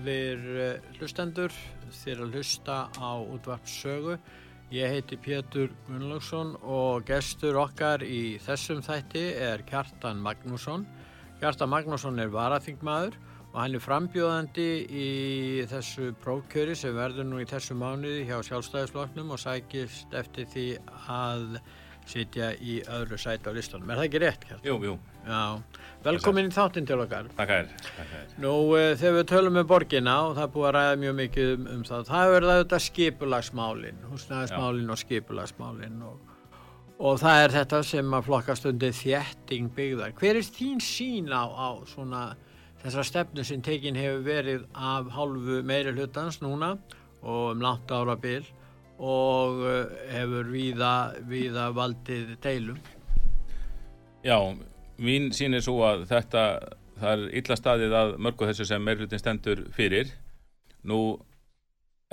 Góðir uh, hlustendur, þér að hlusta á útvarpssögu. Ég heiti Pétur Gunnlaugsson og gestur okkar í þessum þætti er Kjartan Magnússon. Kjartan Magnússon er varaþingmaður og hann er frambjóðandi í þessu prófkjöri sem verður nú í þessu mánuði hjá sjálfstæðisfloknum og sækist eftir því að sitja í öðru sæti á listanum. Er það ekki rétt, Kjartan? Jú, jú. Já, velkomin í þáttinn til okkar. Takk að þér. Nú, uh, þegar við tölum um borgina og það er búið að ræða mjög mikið um, um það, það er það auðvitað skipulagsmálin, húsnæðismálin og skipulagsmálin og, og það er þetta sem að flokkast undir þétting byggðar. Hver er þín sín á, á svona þessar stefnu sem tekin hefur verið af hálfu meiri hlutans núna og um langt ára bil og uh, hefur víða, víða valdið deilum? Já, mín sín er svo að þetta, það er illa staðið að mörgu þessu sem meirlutin stendur fyrir. Nú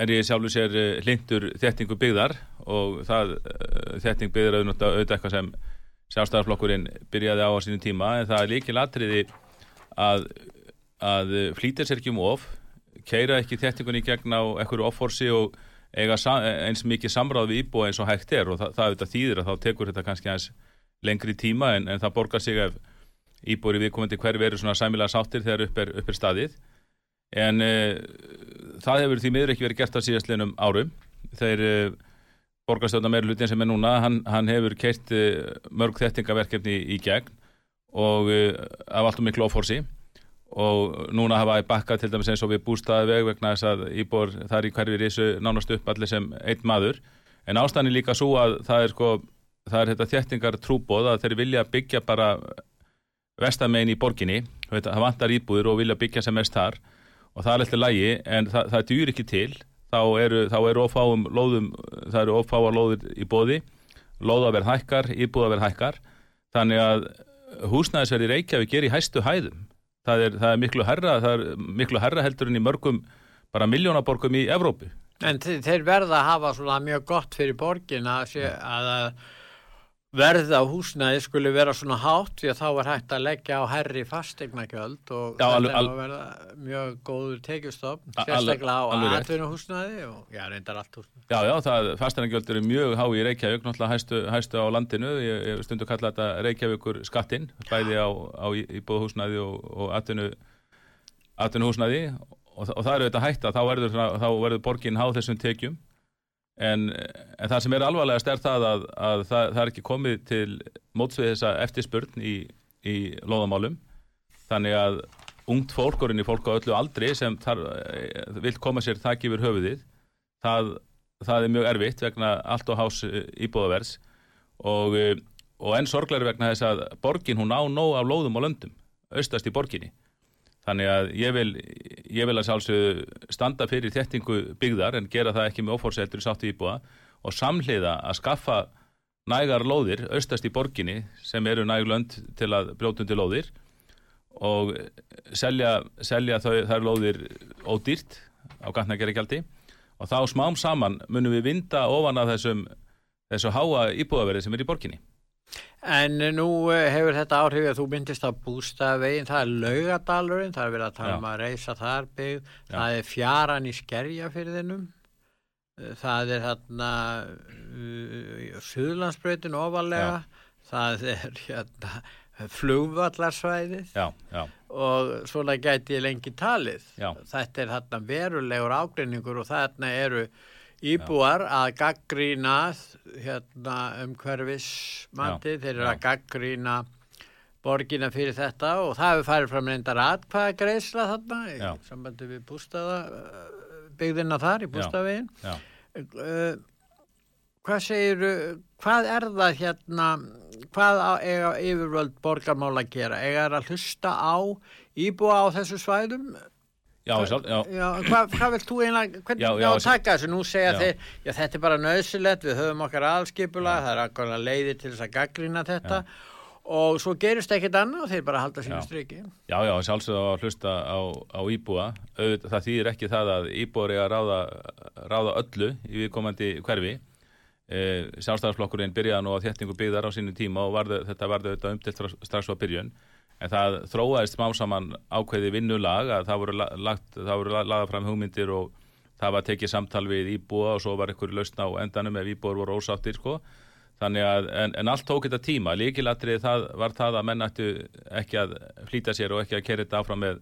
er ég sjálfur sér eh, hlindur þettingu byggðar og það eh, þetting byggðar auðvitað eitthvað sem sjálfstæðarflokkurinn byrjaði á á sínum tíma en það er líkil atriði að, að flýta sér ekki um of, keira ekki þettingunni gegn á einhverju offorsi og eiga eins mikið samráð við íbúa eins og hægt er og það, það auðvitað þýðir að þá tekur þetta kannski aðeins lengri tíma en, en það borgar sig ef íbúri viðkomandi hverfi eru svona sæmilega sáttir þegar upp er, upp er staðið. En uh, það hefur því miður ekki verið gert á síðastlinum árum. Þeir uh, borgarstjóðna meira hlutin sem er núna hann, hann hefur keirt uh, mörg þettingaverkefni í gegn og af allt og miklu ofórsi og núna hafa ég bakkað til dæmis eins og við bústaði veg vegna þess að íbúr þar í hverfi risu nánast upp allir sem einn maður. En ástæðan er líka svo að það er sko það er þetta þjættingar trúbóð að þeir vilja byggja bara vestamegin í borginni, það vantar íbúður og vilja byggja sem mest þar. Og það er alltaf lægi en það, það dýr ekki til. Þá eru, þá eru ofáum lóðum, það eru ofáa lóður í bóði lóðaverð hækkar, íbúðaverð hækkar. Þannig að húsnæðisverði Reykjavík er í hæstu hæðum það er, það er miklu herra það er miklu herra heldur en í mörgum bara miljónaborgum í Evrópu. En þe- þeir verða að hafa svona mjög gott fyrir borgina að, sé- að verð á húsnæði skulle vera svona hátt því að þá er hægt að leggja á herri fastegnagjöld og þetta er að verða mjög góður tekjustofn, sérstaklega á atvinnuhúsnæði og já, reyndar allt húsnæði. Já, já, það fastanagjöld eru mjög há í Reykjavík, náttúrulega hæstu, hæstu á landinu, ég, ég stundu kalla þetta Reykjavíkur skattinn, bæði á, á íbúðhúsnæði og, og atvinnu, atvinnuhúsnæði. Og, og það eru þetta hætta, þá verður, verður borgin há þessum tekjum en, en það sem er alvarlegast er það að, að það, það er ekki komið til mótsvið þessa eftirspurn í, í loðamálum, þannig að ungt fólk, orðinni fólk á öllu aldri sem þar, eh, vill koma sér þakki yfir höfuðið, það það er mjög erfitt vegna allt og hás eh, íbúðaverðs. Og, eh, og enn sorglega vegna þess að borgin hún á nóg af lóðum og löndum austast í borginni þannig að ég vil, ég vil að sjálfsögðu standa fyrir þettingu byggðar en gera það ekki með ófórseldur sáttu íbúða og samhliða að skaffa nægar lóðir austast í borginni sem eru næg lönd til að brjótundi lóðir og selja, selja þau, þær lóðir ódýrt á gatnagerigjaldi og þá smám saman munum við vinda ofan af þessum þessu háa íbúðaverði sem er í borginni. En nú eh, hefur þetta áhrif að þú myndist á bústafvegin, það er laugadalurinn, það er verið að tala um að reysa þar byggð, Já. það er fjaran í skerjafyrðinum, Eh, það er þarna uh, Suðlandsbreytin ofalega, það er hérna, flugvallarsvæðið. Og svona gæti ég lengi talið. Já. Þetta er þarna verulegur ágreiningur og þarna eru íbúar að gaggrína hérna, umhverfismandi, þeir eru að gaggrína borgina fyrir þetta og það hefur farið fram reyndar atkvæða greiðsla þarna í Já. sambandi við bústaða byggðina þar í bústafegin. Uh, hvað segir, hvað er það hérna, hvað á, eiga yfirvöld borgarmála að gera? Eiga það að hlusta á íbúa á þessu svæðum? Já, sjálf, já, Já, hvað, hvað vilt þú einlega, hvernig já, já, já, taka þessu? Nú segja þeir, já þetta er bara nöðsilegt, við höfum okkar aðskipula, það er akkurlega leiði til þess að gaggrina þetta og svo gerist ekkert annað og þeir bara halda sínu striki. já, já, sjálfsögðu að hlusta á, á íbúa. Það þýðir ekki það að íbúar eiga að ráða, ráða öllu í viðkomandi hverfi. E, Sjálfstæðarsflokkurinn byrjaði nú á þéttingu byggðar á sínu tíma og varðu, þetta varði auðvitað umtilt strax á byrjun. En það þróaðist smá saman ákveði vinnulag að það voru, la- lagt, það voru la- lagða fram hugmyndir og það var tekið samtal við íbúa og svo var ykkur lausna á endanum ef íbúar voru ósáttir sko. Þannig að, en, en allt tók þetta tíma, líkilatrið var það að menn ættu ekki að flýta sér og ekki að kera þetta áfram með,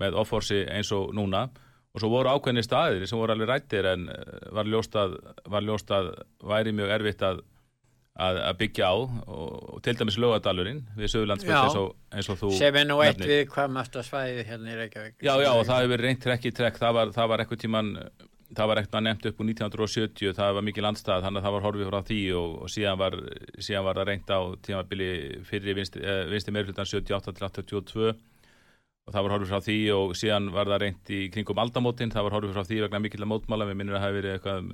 með offorsi eins og núna og svo voru ákveðni staðir sem voru alveg rættir en eh, var ljóst að, var ljóst að væri mjög erfitt að, að, að byggja á og, og til dæmis lögadalurinn við Suðurlandsbyrð Já. eins, eins og þú Sem er nú eitt nefnir. við hvað mesta svæði hérna í Reykjavík. Já, já, og það hefur reynt trekk í trekk, það var, það var eitthvað tíman, það var eitthvað nefnt upp úr 1970, það var mikið landstæð, þannig að það var horfið frá því og, og síðan, var, síðan var það reynt á tímabili fyrir vinsti, eh, vinsti meirflutan 78 til 82 og það var horfið frá því og síðan var það reynt í kringum aldamótin, það var horfið frá því vegna mikill að mótmála, við minnum að það hefur verið eitthvað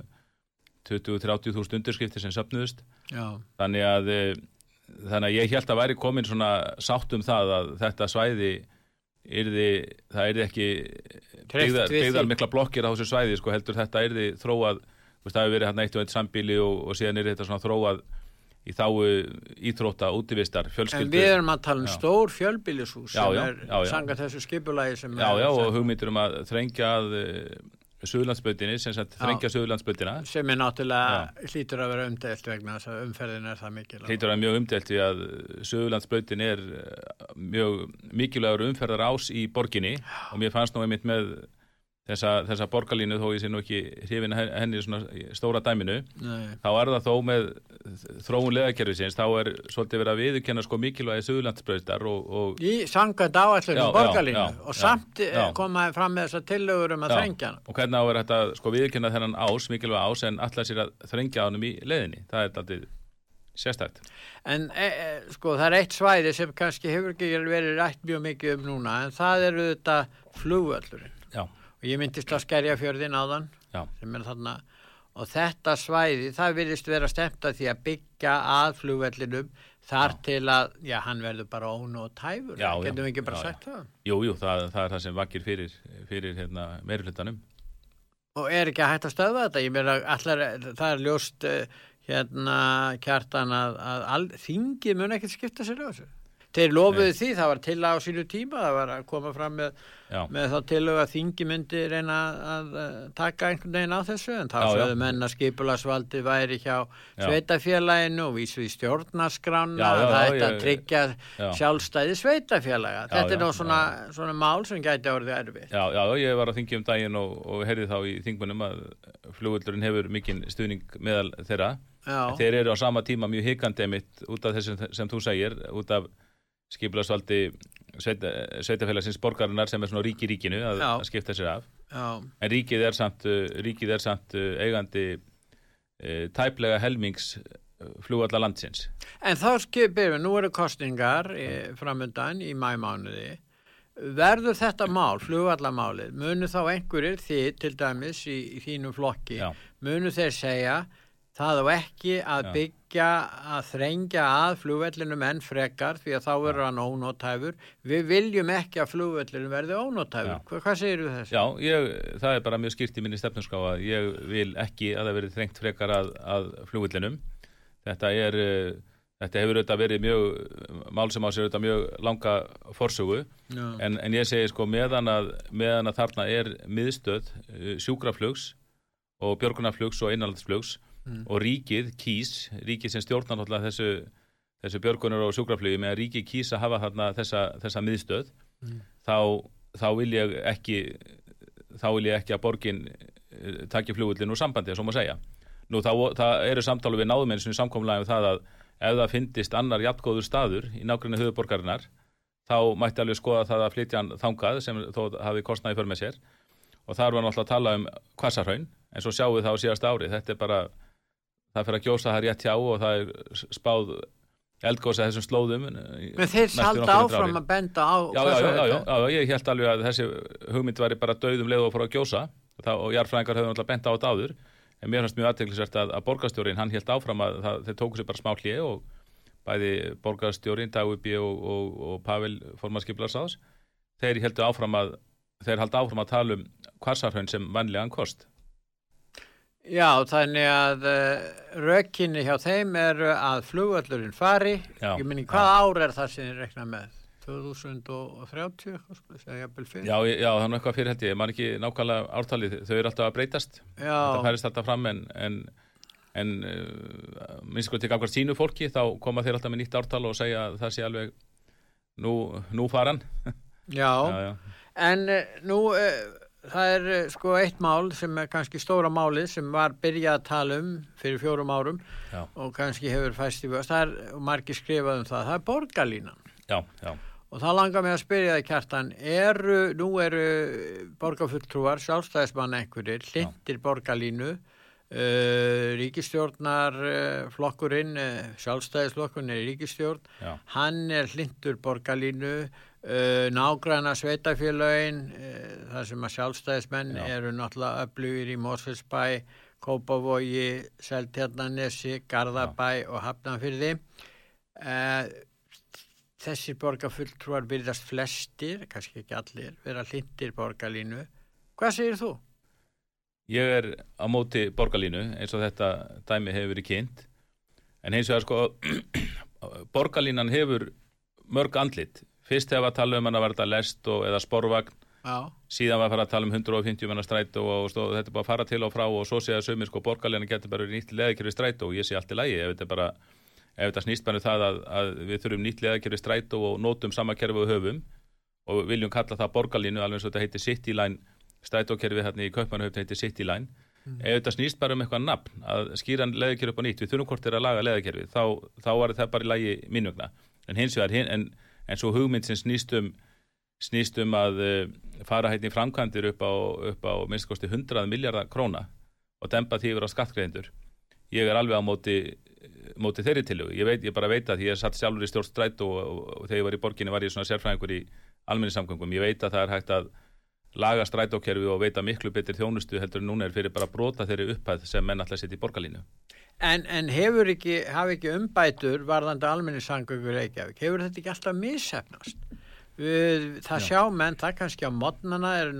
um 20-30 þúsund undirskriftir sem söpnuðust Já, þannig að eh, þannig að ég held að væri komin svona sátt um það að þetta svæði yrði, það yrði ekki byggðar, byggðar mikla blokkir á þessu svæði sko heldur þetta yrði þróað það hefur verið hérna eitt og eitt sambíli og, og síðan yrði þetta svona þróað í þáu íþrótta, útivistar, en fjölskyldur við erum að tala um Já. stór fjölbýlishús Já, sem já, er já, já. sanga þessu skipulagi sem já, er já, og hugmyndir um að þrengja að Suðlandsbötinni, sem sagt þrengja Suðlandsbötina sem er náttúrulega hlýtur að vera umdelt vegna þess að umferðin er það mikil hlýtur að mjög umdelt því að Suðurlandsbrautin er eh, mjög mikilvægur umferðar ás í borginni. Og mér fannst nú einmitt með þessa, þessa borgarlínu þó ég sé nú ekki hrifin henni svona stóra dæminu Nei. þá er það þó með þróun leðakerfisins þá er svolítið verið að viðurkenna sko mikilvægi Suðurlandsbrautar og, og í sangað áallunum Já, borgarlínu já, og samt já. já. komaði fram með þessar tillögur um að Já. þrengja hana og hvernig á er þetta sko viðurkenna þennan ás, mikilvæg ás en allar sér að þrengja ánum í leðinni það er alltaf sérstætt en e, e, sko það er eitt svæði sem kannski hefur ekki verið rætt mjög mikið um núna en það eru þetta flugvöllurinn og ég myndist að skerja fjörðin áðan já, sem er þarna. Og þetta svæði, það virðist vera stemt að því að byggja að flugvellinum þar til að, já, hann verður bara ónótæfur, Já, já, getum við ekki bara já, já. sagt það? Jú, jú, það, það er það sem vakir fyrir, fyrir hérna, meirflutanum og er ekki hægt að stöða þetta, ég meina allar, það er ljóst eh, hérna kjartan að, að all, þingið mun ekkert skipta sér á þessu þeir lofuðu því, það var til á sínu tíma það var að koma fram með, með þá til að þingi myndi reyna að, að taka einhvern veginn á þessu en þá sögðu menn að skipulasvaldi væri hjá Já. sveitafélaginu og vísu í stjórnarskrána Já, já, það ætti að tryggja Já. sjálfstæði sveitafélaga Já, þetta er nú svona, svona mál sem gæti orðið erfið Já, já, ég var að þingja um daginn og, og heyrði þá í þingmunum að flugullurinn hefur mikinn stuðning meðal þeirra. Þeir eru á sama tíma mjög hikandi mitt út af þessum sem þú segir, út af skipilagsvaldi sveita, sveitafélagsins borgarinnar sem er svona ríki ríkinu að, að skipta sér af. já, En ríkið er samt, uh, ríkið er samt uh, eigandi uh, tæplega helmings flugvalla landsins. En þá skipir við, nú eru kostningar e, framundan í mæmánuði. Verður þetta mál, flugvallamálið, munu þá einhverjir þið til dæmis í, í þínum flokki, Já. munu þeir segja það á ekki að byggja, að þrengja að flugvellinum enn frekar því að þá verður hann ónótæfur. Við viljum ekki að flugvellinum verði ónótæfur. Já. Hva, hvað segir þú þessu? Já, ég, það er bara mjög skýrt í minni stefnuská að ég vil ekki að það verið þrengt frekar að, að flugvillinum. Þetta er, uh, þetta hefur auðvitað verið mjög, mál sem á sér auðvitað mjög langa forsögu, en, en ég segi sko meðan að, meðan að þarna er miðstöð uh, sjúkraflugs og björgunarflugs og einanlandsflugs Mm. og ríkið kýs, ríkið sem stjórnar náttúrulega þessu, þessu björgunar og sjúkraflugi með að ríkið kýs að hafa þarna þessa, þessa miðstöð, Mm. þá, þá vil ég ekki þá vil ég ekki að borgin eh, taki flugullin úr sambandi, svo má segja. Nú, það, það eru samtálu við náðumenn sem samkomlega um það að ef það fyndist annar jafngóður staður í nákvæmni höfuborgarinnar, þá mætti alveg skoða það að flytja þangað sem þó hafi kostnaði för með sér og þar var náttúrulega að tala um kvassarhaun en svo sjáum við það á síðasta ári þetta er bara, það fyrir að gjósa það rétt hjá og það er spáð eldgósa þessum slóðum Men þeir salda áfram að benda á já, já, já, já, ég held alveg að þessi hugmynd væri bara döðum leið og fór að gjósa. Og jarfræðingar höfðu náttúrulega benda á þetta áður en mér fannst mjög aðteglisvert að, að borgarstjórin hann held áfram að það, þeir tóku sér bara smá hlið og bæði borgarstjórin Dagubi og, og, og Pavel formanskiplarsáðs þeir heldu áfram að þeir haldi áfram að tala um kvarsarhaun sem vanlegan kost Já, þannig að uh, rökinni hjá þeim er að flugvöldurinn fari, Já, ég minni hvað ár er það sem þið rekna með? 2030, segja jafnvel fyrir? Já, ég- já, það er eitthvað fyrir held ég, ég man ekki nákvæmlega ártalið, þau eru alltaf að breytast. Já, þetta færist alltaf fram en en, en uh, minnst sko til gangvart sínu fólki þá koma þeir alltaf með nýtt ártal og segja að það sé alveg nú, nú faran. Já, já, já, en uh, nú uh, það er uh, sko eitt mál sem er kannski stóra málið sem var byrjað að tala um fyrir fjórum árum Já. og kannski hefur fæst í vöst, það er og margir skrifað um það, það er borgarlínan. já, já, Og það langar mig að spyrja það kjartan, eru, nú eru borgarfulltrúar, sjálfstæðismann einhverjir, hlindir borgarlínu, uh, ríkistjórnar uh, flokkurinn, uh, sjálfstæðisflokkurinn er ríkistjórn, já, hann er hlindur borgarlínu, nágræna sveitafélögin, uh, þar sem að sjálfstæðismenn Já. eru náttúrulega öflugir í Mósfellsbæ, Kópavogi, Seltjarnanesi, Garðabæ og Hafnarfyrði. Uh, þessir borgarfulltrúar byrjast flestir, kannski ekki allir, vera hlindir borgarlínu. Hvað segir þú? ég er á móti borgarlínu eins og þetta dæmi hefur verið kynnt en eins og það sko borgarlínan hefur mörg andlit fyrst hefur að tala um hann að verða lest og, eða sporvagn. Já, síðan var að fara að tala um 150 manna strætó og stóð, þetta er bara að fara til og frá og svo sé að sömur sko borgarleginn getur bara nýtt leðakjörfi strætó og ég sé allt í lægi ef þetta bara ef þetta snýst bara um það að, að við þurfum nýtt leðakjörfi strætó og nótum sama kerfi og höfum og viljum kalla það borgarlínu alveg eins og þetta heitir City Line strætókerfi hérna í Kaupmannahöfn heitir City Line ef þetta snýst bara um eitthvað nafn að skýra leðakjörfi upp á nýtt við þurfum hvort er að laga leðakjörfi þá, þá var það bara í lægi mínugna en hins vegar hin, en, svo hugmynd sem snýst um snýst um að uh, fara hérna í framkvæmdir upp á, á minnst kosti 100 miljardar króna og dempa því yfir á skattgreðendur. Ég er alveg á móti, móti þeirri tilögu. Ég, veit, ég bara veit að ég satt sjálfur í stjórn stræt og, og, og þegar ég var í borginni var ég svona sérfræðingur í almenningssamgöngum. Ég veit að það er hægt að laga strætókerfi og veita miklu betur þjónustu heldur en núna er fyrir bara brota þeirri upphæð sem menn alltaf setja í borgarlínu. En, en hefur ekki, hafi ekki umbætur varðandi almenningssangöngur Reykjavík, hefur þetta ekki alltaf missefnast? Við, það Já. sjá menn, það kannski á modnana er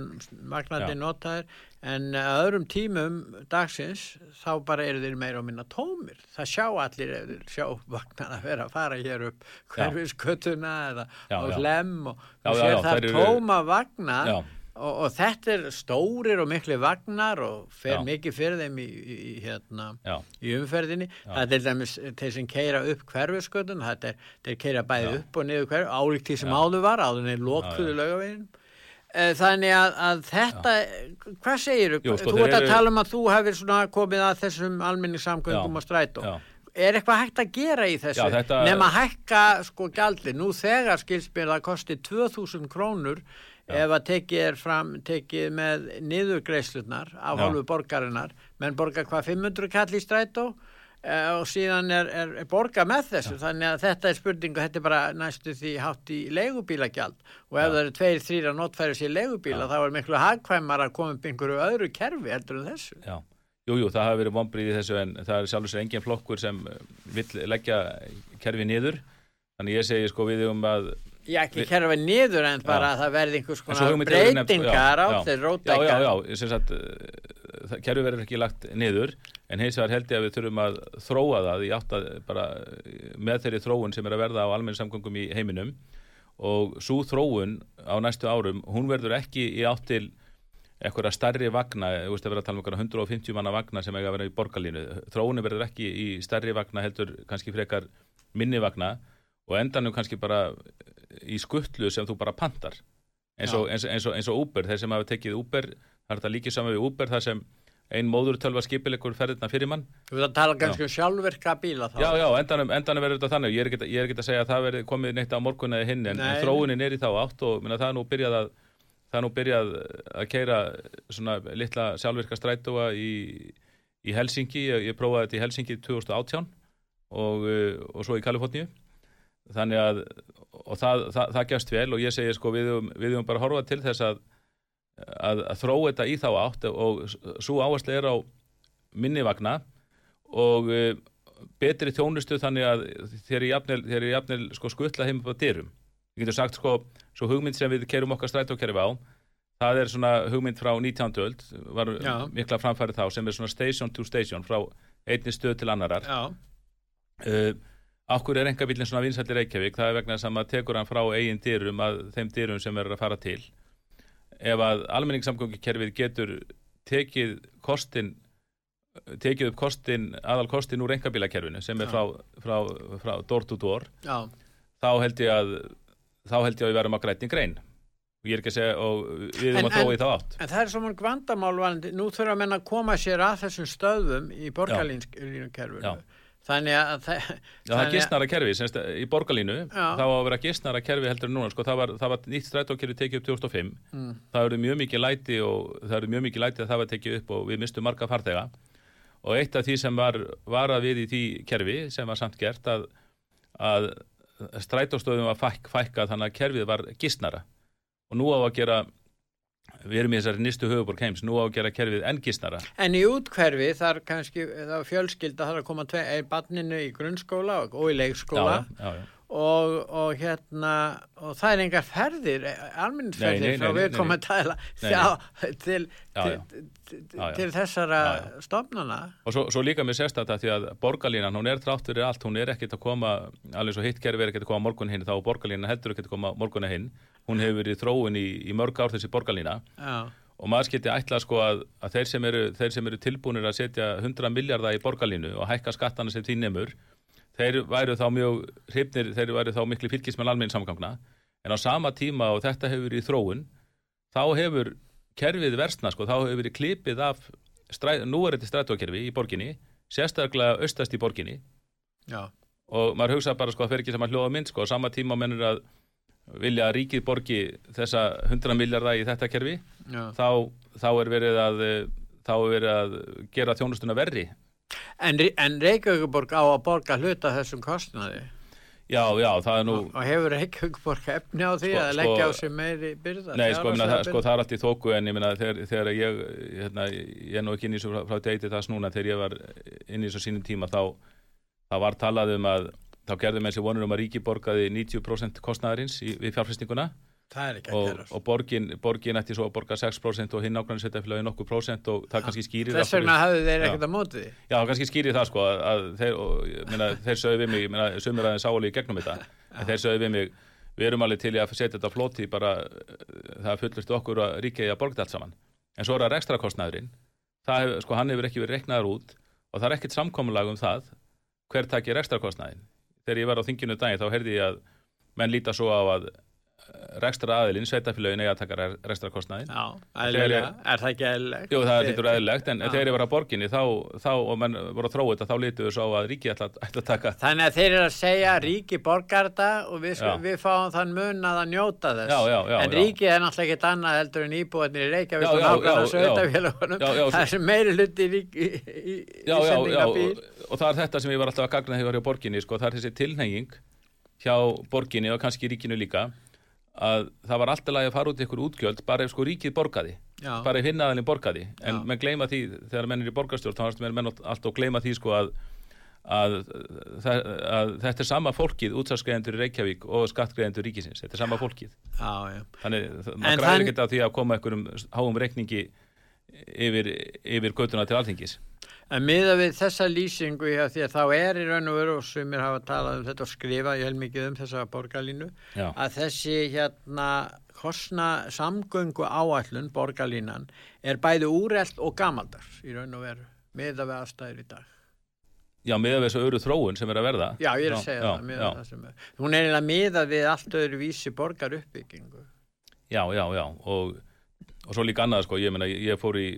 magnandi Já. notaðir en öðrum tímum dagsins þá bara eru þeir meira og minna tómir það sjá allir ef þeir sjá vagnana vera að fara hér upp hverfiskötuna eða Já, á já. hlem og já, sér það tóma vagna Já, og, og þetta er stórir og miklu vagnar og fer Já. mikið fyrir þeim í, í, í, hérna, já, í umferðinni það er til dæmis þeir sem keira upp hverfiskötun þetta er, þeir keira bæði Já. upp og niður hverf álíkt því sem Já. áður var áður en lokuðu Já, já. laugavegin þannig að, að þetta hvað segir Jú, sko, þú þeir ert að tala um að þú hefur komið að þessum almenningssamgöngum Já, og strætó já. er eitthvað hægt að gera í þessu Já, þetta- nema hækka sko gjaldi nú þegar skilspil að kosti 2000 krónur ef að tekið er fram tekið með niðurgreislunar af Já. hálfu borgarinnar menn borga hvað 500 kall í strætó? Eh, og síðan er, er, er borga með þessu. Þannig að þetta er spurning og þetta er bara næstu því hátt í leigubílagjald. Og ef það eru tveir, þrýra notfæri sér leigubíla þá er miklu hagkvæmar að koma upp einhverju öðru kerfi heldur en þessu. Já. Jú, jú, það hafi verið vombrið í þessu en það er sjálfur sér engin flokkur sem vill leggja kerfi niður. Þannig ég segi sko við um að Já, ekki kerfi niður en bara Já. að það verði einhvers konar breytingar á já, þeir já, já, rótækjar. já, já, sem sagt það- kerfið verður ekki lagt niður en hins vegar held ég að við þurfum að þróa það í átt að bara uh, með þeirri þróun sem er að verða á almenningssamgöngum í heiminum og svo þróun á næstu árum, hún verður ekki í átt til eitthvað starri vagna, þú veist að vera að tala um einhverja 150 manna vagna sem eiga að vera í borgarlínu þróunin verður ekki í starri vagna heldur kannski frekar minni vagna og endanum kannski bara í skuttlu sem þú bara pantar. Eins og, eins, eins, og, eins og Uber, þeir sem hafa tekið Uber það er þetta líkið saman við Uber þar sem ein móður tölva skipilegur ferðina fyrir mann. Þú veit að tala kannski um sjálfverka bíla þá. já, já, endanum, endanum verður þetta þannig. Ég er ekki, að segja að það verður komið neitt á morgun eða hinn en, en þróunin er í þá átt og minna, það er nú byrjað að það er nú byrjað að keira svona litla sjálfvirka strætóa í, í Helsingi, ég, ég prófaði þetta í Helsingi 2018 og, uh, og svo í Kaliforníu. Þannig að og það, það, það gæst vel og ég segi sko við höfum bara horfað til þess að, að, að þróa þetta í þá átt og svo áherslu er á minni vagna og uh, betri þjónustu þannig að þeir eru jafnvel sko, skuttla heim á dyrum. Ég getur sagt sko, svo hugmynd sem við kerum okkar strætókerfi á, það er svona hugmynd frá 19. öld, var Já. mikla framfærið þá, sem er svona station to station, frá einni stöð til annarar. Uh, Akkur er enga bílinn svona vinsættir Reykjavík, það er vegna þess að maður tekur hann frá eigin dyrum að þeim dyrum sem verður að fara til. Ef að almenningssamgöngikerfið getur tekið kostin tekið upp kostin, aðal kostin úr engabílakerfinu sem er frá, frá, frá door to door Já. þá held ég að að við verum að grætni grein. Og ég er ekki að segja og við erum að þóa í þá átt. En það er svona vandamál nú þurfa að menna að koma sér að þessum stöðum í borgarlínkerfinu Þannig að það... Já, það er gistnara kerfi, semst, í borgarlínu, þá að vera gistnara kerfi heldur en núna, sko, það var, það var nýtt strætókerfi tekið upp 2005, mm. það eru mjög mikið læti og það eru mjög mikið læti að það var tekið upp og við mistum marga fartega og eitt af því sem var varað við í því kerfi sem var samt gert að, að strætóstofum var fæk, fækkað þannig að kerfið var gistnara. Og nú á að gera við erum í þessari nýstu höfuborg heims. Nú á að gera kerfið enn gistnara En í útkverfi þar kannski fjölskylda þarf að koma tvei, er barninu í grunnskóla og í leikskóla. Já, já, já. Og, og hérna og það er engar ferðir alminnsferðir frá við komum að tala til, til, til, til þessara stofnana. Og svo, svo líka mér sérst að það því að borgarlínan, hún er trátt fyrir allt hún er ekkert að koma, alveg svo hitt kerfi er ekkert að koma morgun hinn, þá borgarlínan heldur ekkert að koma morgun hinn, hún hefur verið þróun í, í mörg ár þessi borgarlína Já. og maður skilti ætla sko að, að þeir sem eru, eru tilbúinir að setja 100 miljardar í borgarlínu og hækka skattana sem því nefnur þeir væru þá mjög hrifnir, þeir væru þá miklu fylgismenn almenn samgangna, en á sama tíma og þetta hefur verið í þróun þá hefur kerfið versna sko, þá hefur verið klipið af stræ, núverðið strætókerfi í borginni sérstaklega austast í borginni Já. og maður hugsa bara sko að fer ekki saman hljóða mynd sko, á sama tíma mennur að vilja að ríkið borgi þessa 100 miljardar í þetta kerfi þá, þá er að þá er verið að gera þjónustuna verri En, en Reykjavíkuborg á að borga hluta þessum kostnaði? Já, já, það er nú... Og, og hefur Reykjavíkuborg efni á því sko, að leggja á sig meiri byrða? Nei, sko, minna, það, sko, það er allt í þóku en ég minna þegar, þegar ég, hérna, ég er nú ekki inn í svo frá, frá deiti þess núna, þegar ég var inn í svo sínum tíma þá, þá var talað um að, þá gerði með þessi vonur um að Ríki borgaði 90% kostnaðarins í, við fjárfæstinguna að gerast. Og borgin, borgin ætti svo að borga 6% og hinn ákvæmlega setja fyrir nokkuð prósent og það kannski skýrir. Þess vegna hafðu þeir ekkert að móti því? Já, kannski skýrir það sko að þeir, og, minna, þeir sögðu við mig, minna, sumir aðeins áli í gegnum þetta, en þeir sögðu við mig, við erum alveg til í að setja þetta flóti bara, það fullurst okkur að ríkja í að borga þetta allt saman. En svo er það ekstra kostnæðurinn, það, sko, hann hefur ekki verið reknaður út og það er ekkert samkominlag um það hver takir ekstra kostnæðin. Þegar ég var á þinginu daginn þá heyrði ég að menn líta svo á að rekstra aðilinn, sveitafélagin eða að taka rekstra kostnaði Já, aðlilega, er það ekki aðlilegt? Jú, það lítur aðlilegt, en Já. þegar ég var á borginni þá, þá og menn voru að þróa þetta, þá lítur við svo að ríki ætla að taka Þannig að þeir eru að segja ríki borgar þetta og við, sko, við fáum þann mun að að njóta þess. Já, já, en ríki er náttúrulega ekkit annað heldur en íbúinir í Reykjavík og nákvæmlega sveitafélagunum það er sem meiri hluti í, í, í, í sendingabíl og það er þetta sem ég var alltaf að gagna þegar ég var hjá borginni sko, það er hjá borginni og kannski ríkinu líka að það var alltaf lagi að fara út í ykkur útgjöld bara ef sko ríkið borgaði. Já. bara ef hinnaðalinn borgaði. En menn gleyma því þegar menn er í borgarstjórn þá er menn alltaf að gleyma því sko að, að, að, að þetta er sama fólkið útsaskreiðendur í Reykjavík og skattgreiðendur ríkisins, þetta er sama fólkið. Já, þannig maður græðir ekki þetta á því að koma einhverjum háum reikningi yfir, yfir götuna til alþingis En miða við þessa lýsingu já, því að þá er í raun og veru og sumir hafa talað um þetta og skrifa ég hel mikið um þessa borgarlínu já. að þessi hérna kostna samgöngu áallun borgarlínan er bæði úrelt og gamaldars í raun og veru miða við aðstæður í dag. Já, miða við þessu öru þróun sem er að verða. Já, ég er að segja já, það, miða það sem er. Hún er einlega miða við allt öðru vísi borgar uppbyggingu. Já, já, já og, og svo líka annað sko, ég meina, ég fór í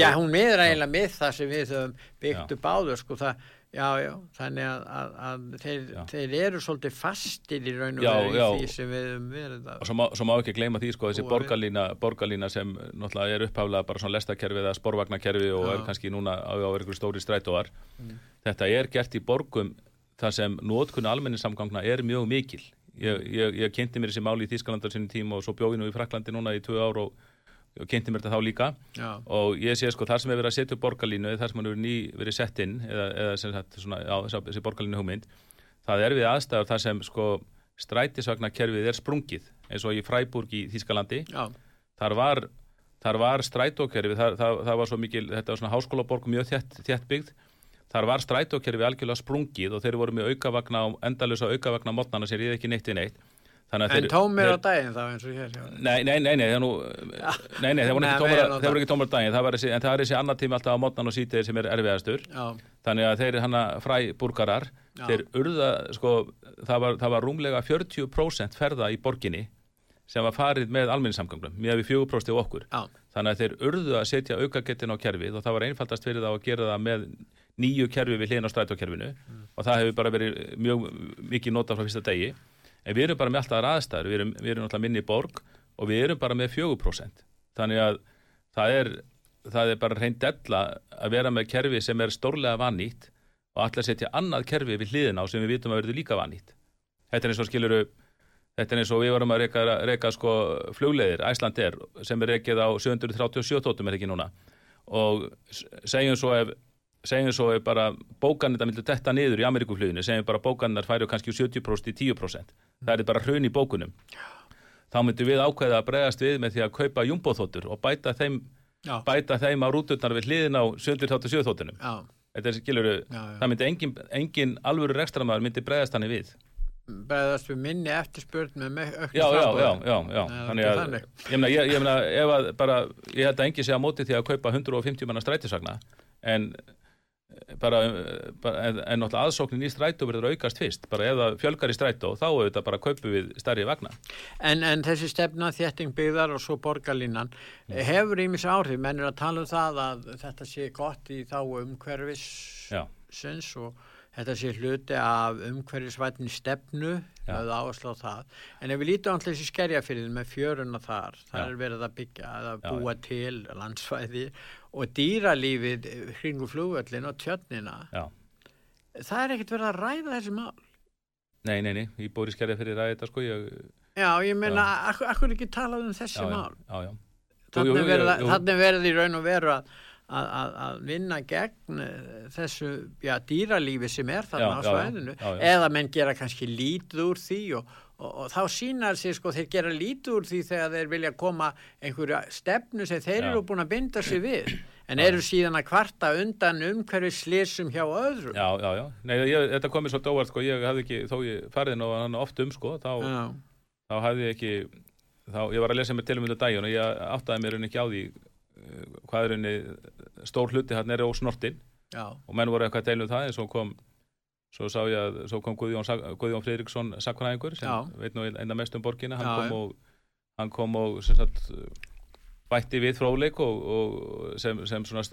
Já, hún miður eiginlega með það sem við höfum byggt upp áður sko, það Já, já, þannig að, að, að þeir, þeir eru svolítið fastir í raun og veru í því sem við höfum verið að og svo má, svo má ekki gleyma því sko, þessi borgarlína, borgarlína sem náttúrulega er upphaflega bara svona lestakerfi eða sporvagnakerfi og er kannski núna á, einhverju stóri strætóar. Mm. þetta er gert í borgum þar sem nótkunni almenningssamgangna er mjög mikil. Ég, ég, ég kynnti mér þessi máli í Þískalandar sinni tíma og svo bjóði nú í Fraklandi núna í tvö ár og, og kynnti mér þetta þá líka. Já, og ég sé sko þar sem er verið að setja upp borgarlínu þar sem hann er ný verið sett inn eða, eða sem sagt svona, já, þessi, borgarlínu hugmynd það er við aðstæður þar sem sko strætisvagnakerfið er sprungið eins og í Fræburg í Þískalandi þar var, þar var strætókerfi það, það, það var svo mikil, þetta var svona háskólaborg mjög þétt, þétt byggð. Þar var strætókerfi algjörlega sprungið og þeir voru með aukavagna endalösa aukavagna mótnana sér ég ekki neitt við neitt en tómir á daginn þá eins og hér. Nei, nei, nei, nei, er nú, nei, nei, það voru ekki það voru það. ekki tómar daginn, það þessi, en það er þessi annar tími alltaf á mótnan og sítiðir sem er erfiðastur, Já, þannig að þeir hana fræburgarar, þeir urða, sko, það var, það var rúmlega 40% ferða í borginni sem var farið með almenningssamgöngum, með við 4% í okkur, já, þannig að þeir urðu að setja aukagettin á kerfið og það var einfaldast fyrir það að gera það með nýju kerfi við hlýðin á strætókerfinu. Og það hefur bara verið mjög mikið notað frá fyrsta degi en við erum bara með alltaf aðstæður, við erum, við erum náttúrulega minni borg og við erum bara með 4% þannig að það er, það er bara reynd della að vera með kerfi sem er stórlega vannýtt og allir setja annað kerfi við hliðina á sem við vitum að verður líka vannýtt þetta er eins og skiluru Þetta er eins og við varum að reyka, reyka sko flugleiðir, Æsland er, sem er reykið á 737 tóttum er ekki núna? Og segjum svo ef segjum svo bara bókanir það myndir detta niður í Ameríkufluginu, segjum bara bókanir færi kannski úr 70% í 10% það er bara hrun í bókunum. Þá myndum við ákveða að bregðast við með því að kaupa jumboþóttur og bæta þeim, bæta þeim á rúturnar við hliðin á 737 þóttunum þetta það myndi engin, engin alvöru rekstramæður myndi bregðast hann við. Bregðast við minni eftirspurn með þetta að er þannig. ég meina, ég, ég meina, ef að bara ég held að engi sé á móti því að kaupa 150 manna strætisvagna en bara, eh, bara en, en náttúrulega aðsóknin í strætó verður aukast fyrst bara ef það fjölgar í strætó þá auðvitað bara kaupum við stærri vagna En, en þessi stefna þétting byggðar og svo borgarlínan Mm. hefur ímis áhrif, menn er að tala um það að þetta sé gott í þá Já. umhverfisins og þetta sé hluti af umhverfisvætni stefnu, Já. er áherslu á það. En ef við lítum alltaf þessi skerjafyrðin með fjöruna þar, það Já. er verið að byggja, að Já, búa til landsvæði og dýralífið hringu flugvöllin og tjörnina, já, það er ekkert verið að ræða þessi mál. nei, nei, nei, ég bóri skerja fyrir ræði þetta sko ég, Já, ég meina, akkur, akkur ekki talað um þessi já, já, mál? já, já, Þannig verið í raun og veru að, að, að, að vinna gegn eh, þessu já, dýralífi sem er þarna Já, á svæðinu. Já, eða menn gera kannski lítið úr því og, og, og þá sínar sig sko þeir gera lítið úr því þegar þeir vilja koma einhverja stefnu sem þeir eru búin að binda sig við. En eru síðan að kvarta undan umhverju slísum hjá öðrum. Já, já, já. Nei, ég, þetta komið svolítið óvart sko, ég hafði ekki, þó ég farið nú hann oft um sko, þá, þá hafði ég ekki þá, ég var að lesa mér til um þetta daginn og ég áttaði mér raun ekki á því hvað er raunni stór hluti hann er ósnortin já, og menn voru eitthvað að deila um það en svo kom svo sá ég að svo kom Guðjón, Guðjón Friðriksson sakfræðingur sem Já. veit nú einna mest um borgina. Hann Já, kom og, hann kom og sem sagt, bætti við fróðleik og, og sem, sem svona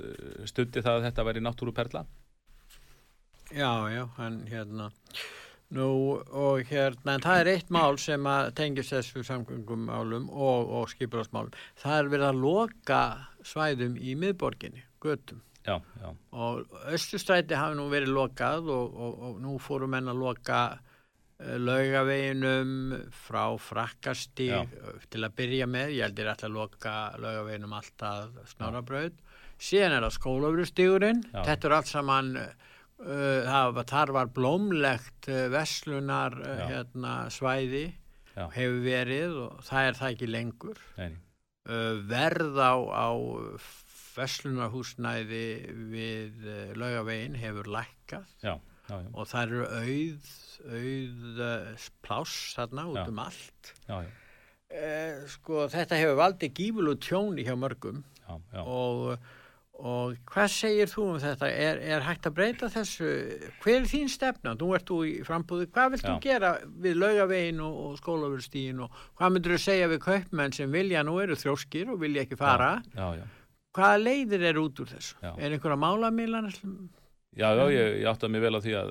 stutti það að þetta væri náttúruperla. Já, já, hann hérna. Nú og hérna, en það er eitt mál sem að tengist þessu samgöngum málum og, og skipularsmálum. Það er verið að loka svæðum í miðborginni, göttum. já, já, Og östustræti hafi nú verið lokað og, og, og nú fórum menn að loka uh, laugaveginum frá frakkasti Já. til að byrja með. Ég heldur alltaf að loka laugaveginum alltaf snorabraut. Síðan er það skólafrustígurinn. Já. Þetta er allt saman... Uh, þar var blómlegt uh, veslunar uh, hérna, svæði Já. hefur verið og það er það ekki lengur nei, verð á, á verslunarhúsnæði við uh, laugavegin hefur lækkað. Já, já, já, og það eru auð, auð uh, pláss þarna út um allt. Uh, sko þetta hefur valdið gífulu tjóni hjá mörgum. Og, og hvað segir þú um þetta? Er, er hægt að breyta þessu? Hver er þín stefna, nú ert þú í frambúði hvað vilt þú gera við laugavegin og, og skólaverstíðin og hvað myndur þú segja við kaupmenn sem vilja nú eru þróskir og vilja ekki fara? Já, já. hvaða leiðir eru út úr þessu? Er einhverja málamílan Já, já, ég, ég átti að mig vel á því að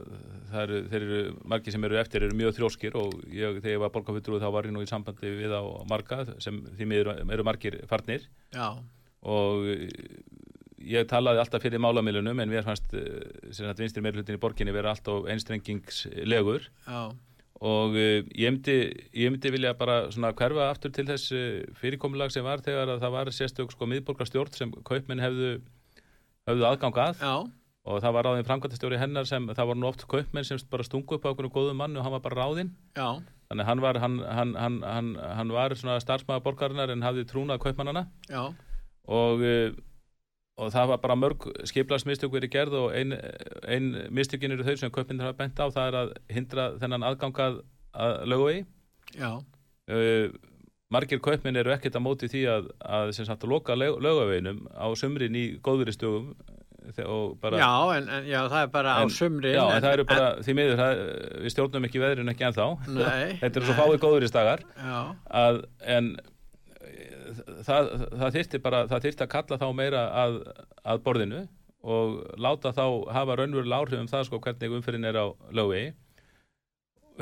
það eru, þeir eru, margir sem eru eftir eru mjög þróskir og ég, þegar ég var borgarfuttur þá var ég nú í sambandi við á marga sem því miður eru margir farnir. Já, og ég talaði alltaf fyrir málamilunum en mér fannst eh, sem að vinstri meirlutin í borginni vera alltaf einstrengingslegur. Já, og uh, ég myndi, ég myndi vilja bara svona hverfa aftur til þess uh, fyrirkomulag sem var þegar að það var sérstök sko miðborgarstjórn sem kaupmenn hefðu, hefðu aðgang að. Já, og það var ráðin framkvæmtastjóri hennar sem það var nú oft kaupmenn sem bara stungu upp á okkur góðum mann og hann var bara ráðinn. Þannig hann var, hann, hann, hann, hann, hann var svona starfsmaður borgarinnar en hafði trúnað kaupmannana já, og, og það var bara mörg skiplarsmistök verið gerð og ein, ein mistökin eru þau sem kaupmennir hafa bent á það er að hindra þennan aðgangað að lögvegi já, uh, margir kaupmenn eru ekkert að móti því að, að sem sagt að loka lögaveginum á sumrin í góðveristugum og bara já, en, en já, það er bara á En- sumrin. Já, en það eru bara, því miður, það, við stjórnum ekki veðrinu ekki ennþá. Nei, Þetta eru svo fáið að, en eh, það, það þyrfti bara, það þyrfti að kalla þá meira að, að borðinu og láta þá hafa raunverulega áhrif um það sko hvernig umferðin er á lögvegi.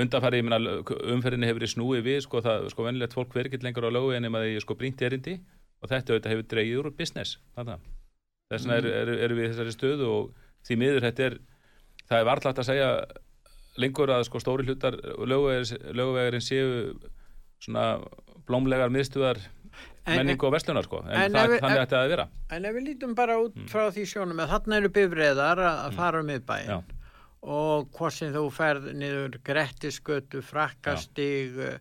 Undanfæri, ég meina, umferðinni hefur verið snúið við, sko, það, sko, venilegt fólk verið ekki lengur á lögvegi nema því, sko, brínt erindi og þetta auðvitað hefur dreigið úr business, þannig að þess vegna eru er, er við í þessari stöðu og því miður þetta er það er varlægt að segja lengur að sko stóri hlutar löguvegarinn séu svona blómlegar miðstuðar menningu og verslunar sko. En, en það, við- þannig ætti það að vera. en ef við lítum bara út Mm. frá því sjónum að þarna eru bifræðar að að fara um miðbæinn Já. og hvort sem þú ferð niður Grettisgötu, Frakkastig, uh,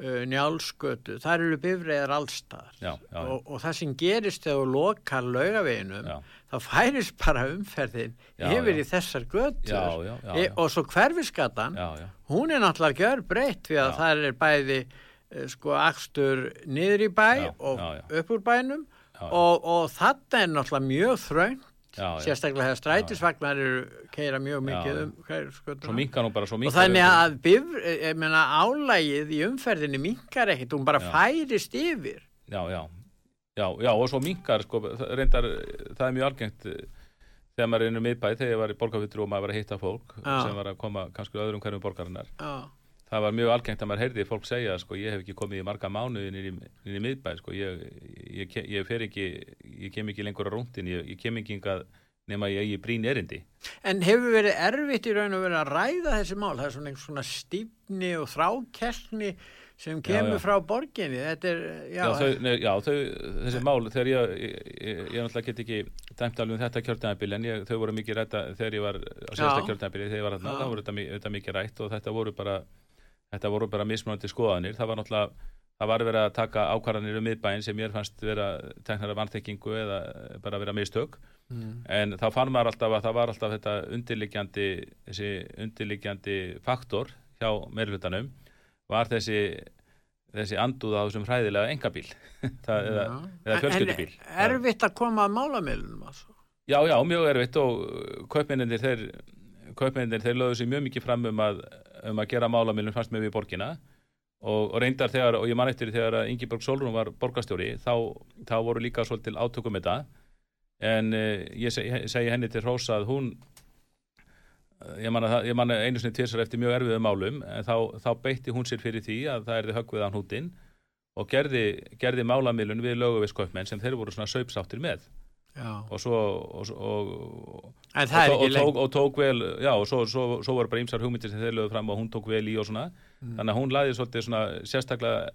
uh, Njálsgötu, þar eru bifræðar allstaðar já, já, og, og það sem gerist þegar þú lokar laugaveginum þá færist bara umferðin Já, yfir í þessar götur. E, og svo hverfiskatan hún er náttúrulega gjör breytt við að það er bæði sko akstur niður í bæ Já, og já, já. upp úr bænum. Og, og þetta er náttúrulega mjög já. sérstaklega þegar strætisvagnar eru keira mjög mikið um svo og þannig að bifr, meina, álægið í umferðinni minkar ekkit, hún bara færist yfir. Já, já, já, já, og svo minkar sko, reyndar, það er mjög algengt eh, þegar maður er inn um miðbæ þegar ég var í borgarfittur og maður var að hitta fólk sem var að koma kannski öðrum hverjum borgarinnar. Já, það var mjög algengt að maður heyrði fólk segja sko, ég hef ekki komið í marga mánuði inn í, í miðbæ sko, ég, ég, ég fer ekki ég kem ekki lengur á rúndin ég, ég kem ekki hingað nema ég eigi brín erindi En hefur verið erfitt í raun og verið að ræða þessi mál? Það er svona einhvers svona stífni og þrákelkni sem kemur já. frá borginni. Þetta er, já, já, þau, nei, já þau, þessi mál þegar ég, ég, náttúrulega get ekki dæmt alveg um þetta kjörtæðanbíl en ég, þau voru mikið rætta þegar ég var á síðasta Já. kjörtæðanbíli þegar ég var þarna, Já. þá voru þetta mikið rætt og þetta voru bara þetta voru bara mismunandi skoðanir. Það var náttúrulega það var verið að taka ákvarðanir um miðbæinn sem ég fannst vera teknar af vanþekkingu eða bara vera mistök. Mm. en þá fann maður alltaf að það var alltaf þetta undirliggjandi þessi undirliggjandi faktor hjá meirhlutanum var þessi þessi andúð á þessum hræðilega engabíl það, eða, eða fjölskyldubíl. En erfitt að koma að málamilunum altså. já, já, mjög erfitt og kaupmennindir þeir kaupmennindir þeir lögðu sér mjög mikið fram um að, um að gera málamilun fannst með við borgina og, og reyndar þegar, og ég man eftir þegar að Ingeborg Solrún var borgarstjóri þá, þá voru líka svolítil átökum þetta en uh, ég seg, segi henni til Rósa að hún eh, ég man, að, ég man einu sinni tvisar eftir mjög erfiðu málum en þá, þá beitti hún sér fyrir því að það erði höggvið á hnútin og gerði, gerði málamilun við löguviskauppmenn sem þeir voru svona saupsáttir með. Og svo og, og, og, En það og, tók, og tók vel já og svo, svo, svo voru bara ýmsar hugmyndir sem þeir lögðu fram og hún tók vel í og svona. Mm. þannig að hún laði svolítið svona sérstaklega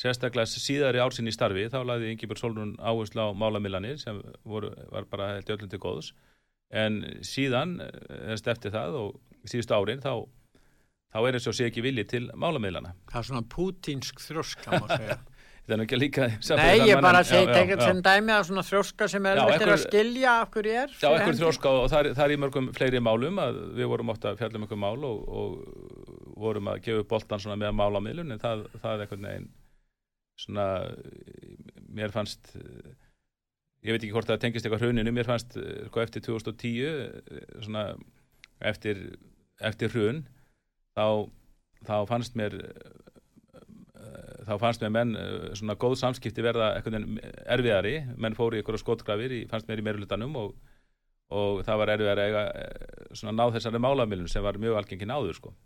sérstaklega síðari ársinn í starfi. Þá laði Ingibjörg Solrún áherslu á málamilanir sem voru, var bara held öllum til góðs. En síðan erst eftir það og síðustu árin þá, þá er eins og sé ekki vilji til málamilana Það er svona pútínsk þrjóska, má segja. þetta er ekki líka Nei, ég bara segi, já, tekið já. sem dæmi að svona þrjóska sem er er einhver- að skilja af hverju er. Já, ekkur þróska og það er, er í mörgum fleiri málum að við vorum ofta að fjalla um einhver mál og, og vorum að gefa upp boltan svona með málamilun en það, það er einhvern veginn svona mér fannst ég veit ekki hvort það tengist eitthvað hruninu, mér fannst sko eftir 2010 eh, svona eftir, eftir hrun þá, þá fannst mér þá fannst mér menn eh, svona góð samskipti verða erfiðari menn fóru í einhverja skotgrafir, fannst mér í meirulutanum og, og það var erfið að eh, ná þessari málamilun sem var mjög algengin áður sko.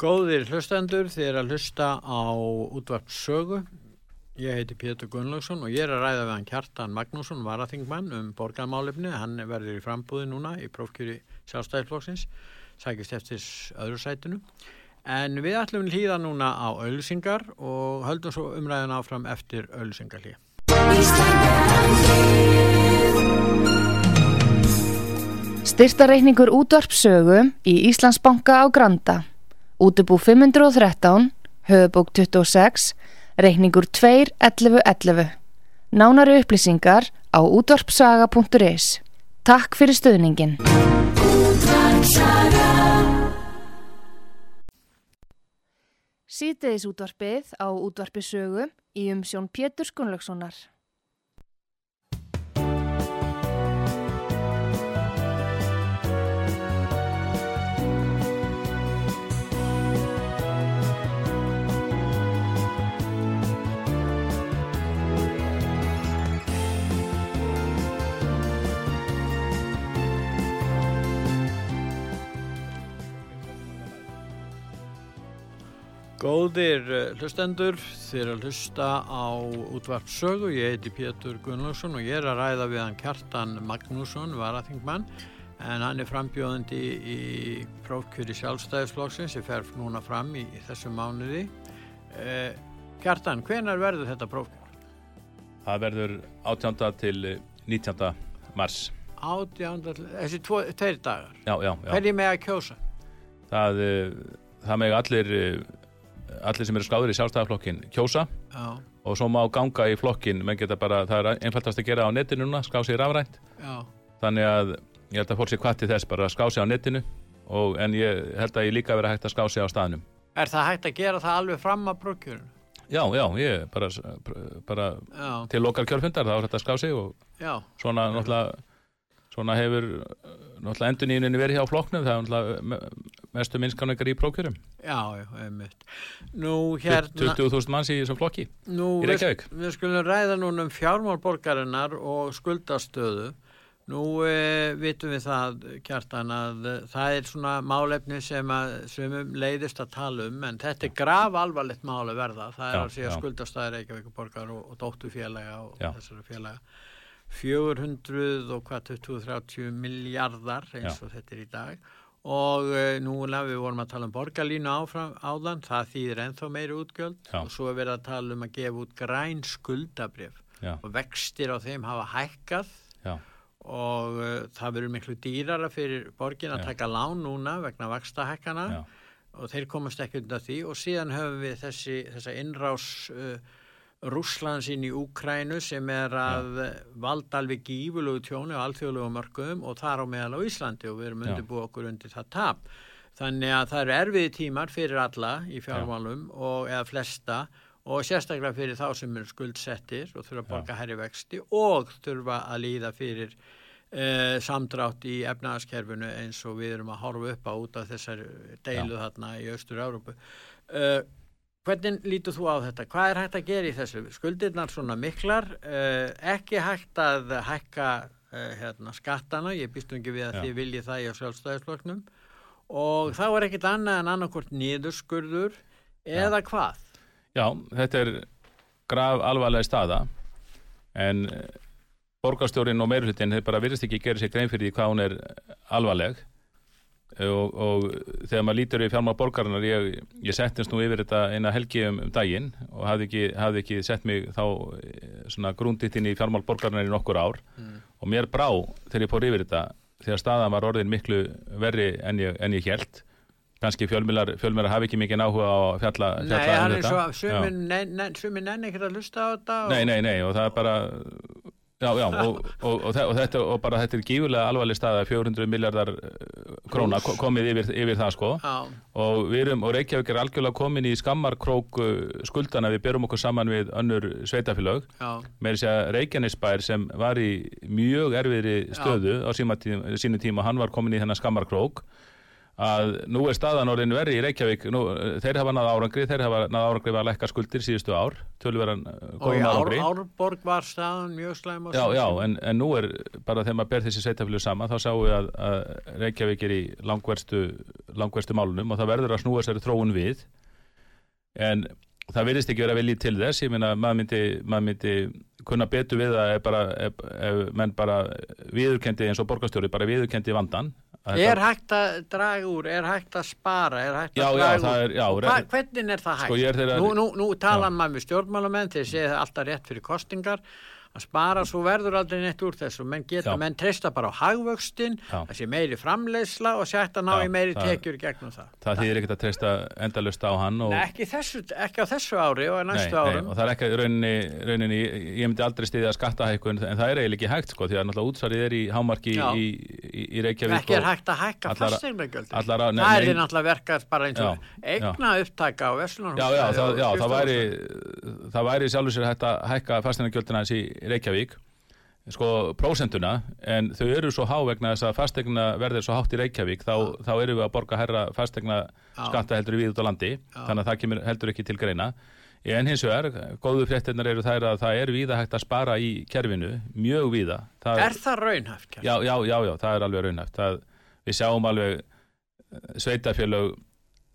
Góðir hlustendur, þið er að hlusta á útvart sögu. Ég heiti Pétur Gunnlaugsson og ég er að ræða við hann Kjartan Magnússon, varaþingmann um borgarmálefni. Hann verður í frambúði núna í prófkjöri sjálfstæðisflokksins, sækist eftir öðru sætinu. En við ætlum hlýða núna á auðlisingar og höldum svo umræðin áfram eftir auðlisingarlíð. Styrtareikningur útvarpsögu í Íslandsbanka á Granda. Útubú 513, höfubók 26, reikningur 2.11.11. Nánari upplýsingar á útvarpsaga.is. Takk fyrir stöðningin. Sýteðis útvarpið á útvarpisögu í umsjón Pétur Skunlökssonar. Góðir eh, hlustendur, er að hlusta á útvart sögu, ég heiti Pétur Gunnlaugsson og ég er að ræða við hann Kjartan Magnússon, varaþingmann, en hann er frambjóðandi í prófkjöri sjálfstæðisflokksins sem fer núna fram í, í þessu mánuði. Eh, Kjartan, hvenar verður þetta prófkjör? Það verður 18. til 19. mars. 18. þessi tvo, tveir dagar? Já, já, já. Hvernig með að kjósa? Það, eh, það með allir eh, allir sem eru skráður í sjálfstæðarflokkin kjósa Já. og svo má ganga í flokkin bara, það er einfaldast að gera á netinu núna skrá sig rafrænt Já. þannig að ég held að fólk sé hvað til þess bara að skrá sig á netinu og, en ég held að ég líka verið hægt að skrá sig á staðnum Er það hægt að gera það alveg fram að brúkjörun? Já, já, ég bara, bara já. til lokal kjörfundar þá er þetta að skrá sig og svona náttúrulega svona hefur náttúrulega endur nýjuninni verið hjá flokknum það er náttúrulega mestu minnskaningar í prókjörum Já, já, einmitt Nú hérna 20.000 manns í þessum flokki nú, í Reykjavík við, við skulum ræða núna um fjármálborgarinnar og skuldastöðu Nú e, vitum við það, Kjartan, að það er svona málefni sem að sumum leiðist að tala um, en þetta er grav alvarlegt mál að verða. Það er Já, að segja já. skuldastæðir Reykjavíkuborgar og, og dóttufélaga og Já. þessara félaga. 400 og hvað 20-30 miljardar eins Já. og þetta er í dag og uh, núna við vorum að tala um borgarlínu áfram áðan, það þýðir ennþá meiri útgjöld. Já. og svo er verið að tala um að gefa út græn skuldabrif Já, og vextir á þeim hafa hækkað. Já, og uh, það verður miklu dýrara fyrir borgin að taka lán núna vegna vakstahækkana já, og þeir komast ekki undan því. Og síðan höfum við þessi, þessa innrás uh, Rússlands inn í Úkrænu sem er að Já. valda alveg gífulegu tjóni á alþjóðlegu mörgum og þar á meðal á Íslandi og við erum Já. undirbúið okkur undir það tap. Þannig að það eru erfiði tímar fyrir alla í fjármálum og eða flesta og sérstaklega fyrir þá sem eru skuldsettir og þurfa að borga herri vexti og þurfa að líða fyrir uh, samdrátt í efnaðaskerfinu eins og við erum að horfa upp á út af þessar deilu þarna í Östur-Európu. Uh, hvernig lítur þú á þetta? Hvað er hægt að gera í þessu? Skuldirnar svona miklar, uh, ekki hægt að hækka uh, hérna, skattana, ég býst ekki við að Já. þið viljið það í sjálfstæðisfloknum og þá er ekkit annað en annarkvort niðurskurður eða hvað? já, þetta er graf alvarlega staða en eh, borgarstjórin og meirhlutin þeir bara virðist ekki gera sér grein fyrir því hvað hún er alvarleg og, og þegar maður lítur í fjármál borgarinnar ég, ég settist nú yfir þetta eina helgi um, um daginn og hafði ekki, hafði ekki sett mig þá eh, svona grúnditt inn í fjármál borgarinnar í nokkur ár. Og mér brá þegar ég fór yfir þetta þegar staðan var orðin miklu verri en ég, en ég held kannski fjölmilar hafi ekki mikið áhuga á að fjalla, Nei, fjalla hann um er svo, sumin, ne, ne, sumin nenni ekkert að hlusta á þetta Nei, nei, nei, og það er bara Já, já, og, og, og, þe- og, þetta, og bara þetta er gífurlega alvarleg staða 400 miljardar króna ko- komið yfir, yfir það sko. Já, og við erum, og Reykjavík er algjörlega komin í skammarkrók skuldana við berum okkur saman við önnur sveitafélög já, með þess að Reykjanesbær sem var í mjög erfiðri stöðu á síma tíma, sínu tíma, hann var komin í þennan skammarkrók að nú er staðan orðin verri í Reykjavík. Nú, þeir hafa náða árangri, þeir hafa náða árangri var að lekka skuldir síðustu ár, tölverðan og í góðum Ár, árangri. Árborg var staðan mjög slæm Já, já, en, en nú er bara þegar maður ber þessi sveitafjölu sama þá sáum við að, að Reykjavík er í langverstu, langverstu málunum og það verður að snúa sér þróun við. En það verðist ekki vera viljið til þess. Ég meina maður myndi, maður myndi kunna betur við það ef, bara, ef, ef menn bara viðurkendi eins og borgarstjóri bara viðurkendi vandan Að Er hægt að draga úr, er hægt að spara, er hægt Já, að já, draga það úr? er- já, Og re- hva, hvernig er það hægt? Sko, er nú, nú, nú tala Já. maður með stjórnmálamenn þeir séð alltaf rétt fyrir kostingar að spara svo verður aldrei neitt úr þessu. Menn geta, Já. menn treysta bara á hagvöxtin það sé meiri framleiðsla og sett að ná í meiri tekjur gegnum það. það þýðir ekkert að treysta endalust á hann og, Nei, ekki, þessu, ekki á þessu ári og Nei, næstu nei, árum. og það er ekki rauninni, rauninni ég myndi aldrei stiðja skattahækkun en það er eiginlega ekki hægt sko því að náttúrulega útsvarið er í hámarki Já. í, í, í Reykjavík ekki er hægt að hækka að- nei, það er nei. því náttúrulega verkað bara eins og eigna upptaka á það, já það, væri, það væri sjálfur sér hægt að hækka fastegna í Reykjavík sko prósentuna en þau eru svo há vegna þess að fastegna verður svo hátt í Reykjavík þá, þá eru við að borga herra fastegna skatta heldur við út á landi þannig að það kemur heldur ekki til greina. En hins vegar, góðu fréttinnar eru þær að það er víða hægt að spara í kerfinu mjög víða. Það, er það raunhæft? Já, já, já, já, það er alveg raunhæft. Það, við sjáum alveg sveitafélög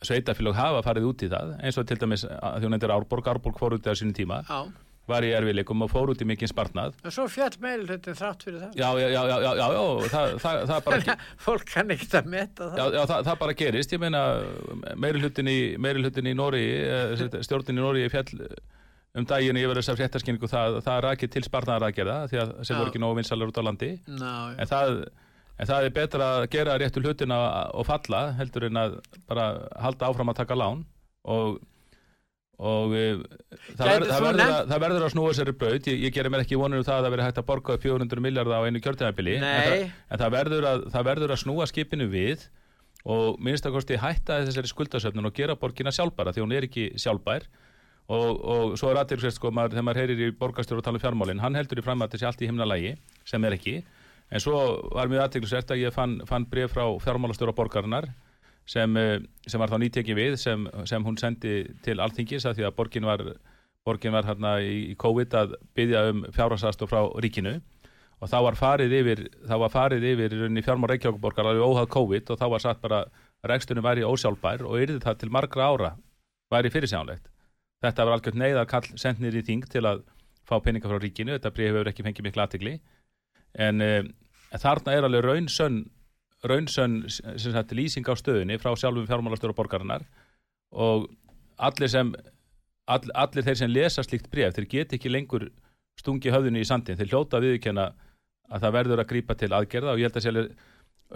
sveitafélög hafa farið út í það eins og til dæmis að því hún endur Árborg Árborg fór út í það sínum tíma já. var í erfileikum og fór út í mikinn spartnað en svo fjall meiri hlutin þrátt fyrir það. Já, já, já, já, já, já, það, það, það bara fólk kann ekkert að meta það. Já, það, það bara gerist, ég meina meiri hlutin í, meiri hlutin í Nóri stjórnin í Nóri fjall um daginn yfir þessar fréttaskynningu það, það er ekki til spartnaðar að gera því að sem voru ekki nógu vinsalar út á landi. En það, en það er betra að gera réttu hlutina og falla heldur en að bara halda áfram að taka lán og og e, það, Gæti ver, það, verður að, það verður að snúa sér braut ég, ég gerir mér ekki vonur um það að það verður hægt að borga upp 400 miljardar á einu kjörtæðabili en, það, en það, verður að, það verður að snúa skipinu við og minnst að kosti hætta þessari skuldasöfnun og gera borgina sjálfbæra því hún er ekki sjálfbær. Og, og svo er aðtilsvægt sko þegar maður heyrir í borgarstjóru og tala um fjármálin hann heldur í fram að þessi allt í himnalægi sem er ekki en svo var mjög aðtilsvægt að ég fann, fann bref frá fjármálastjóra borgarinnar sem, eh, sem var þá nýtekið við sem, sem hún sendi til alltingis að því að borgin var, borgin var hérna í, COVID að byggja um fjárhagsast og frá ríkinu. Og þá var farið yfir, var farið yfir fjármál Reykjavíkuborgar alveg óhað COVID og þá var satt bara rekstunum væri ósjálfbær og yrði það til margra ára væri fyrirsjánlegt. Þetta var algjört neyðar kall sendnir í þing til að fá peninga frá ríkinu, þetta bríð hefur ekki fengið miklu aðtigli en, en þarna er alveg raunsönn raunsönn lýsing á stöðunni frá sjálfum fjármálastöru borgarinnar og allir sem all, allir þeir sem lesa slíkt bref þeir get ekki lengur stungi höfðinu í sandin, þeir hljóta að viðurkenna að það verður að grípa til aðgerða og ég held að sér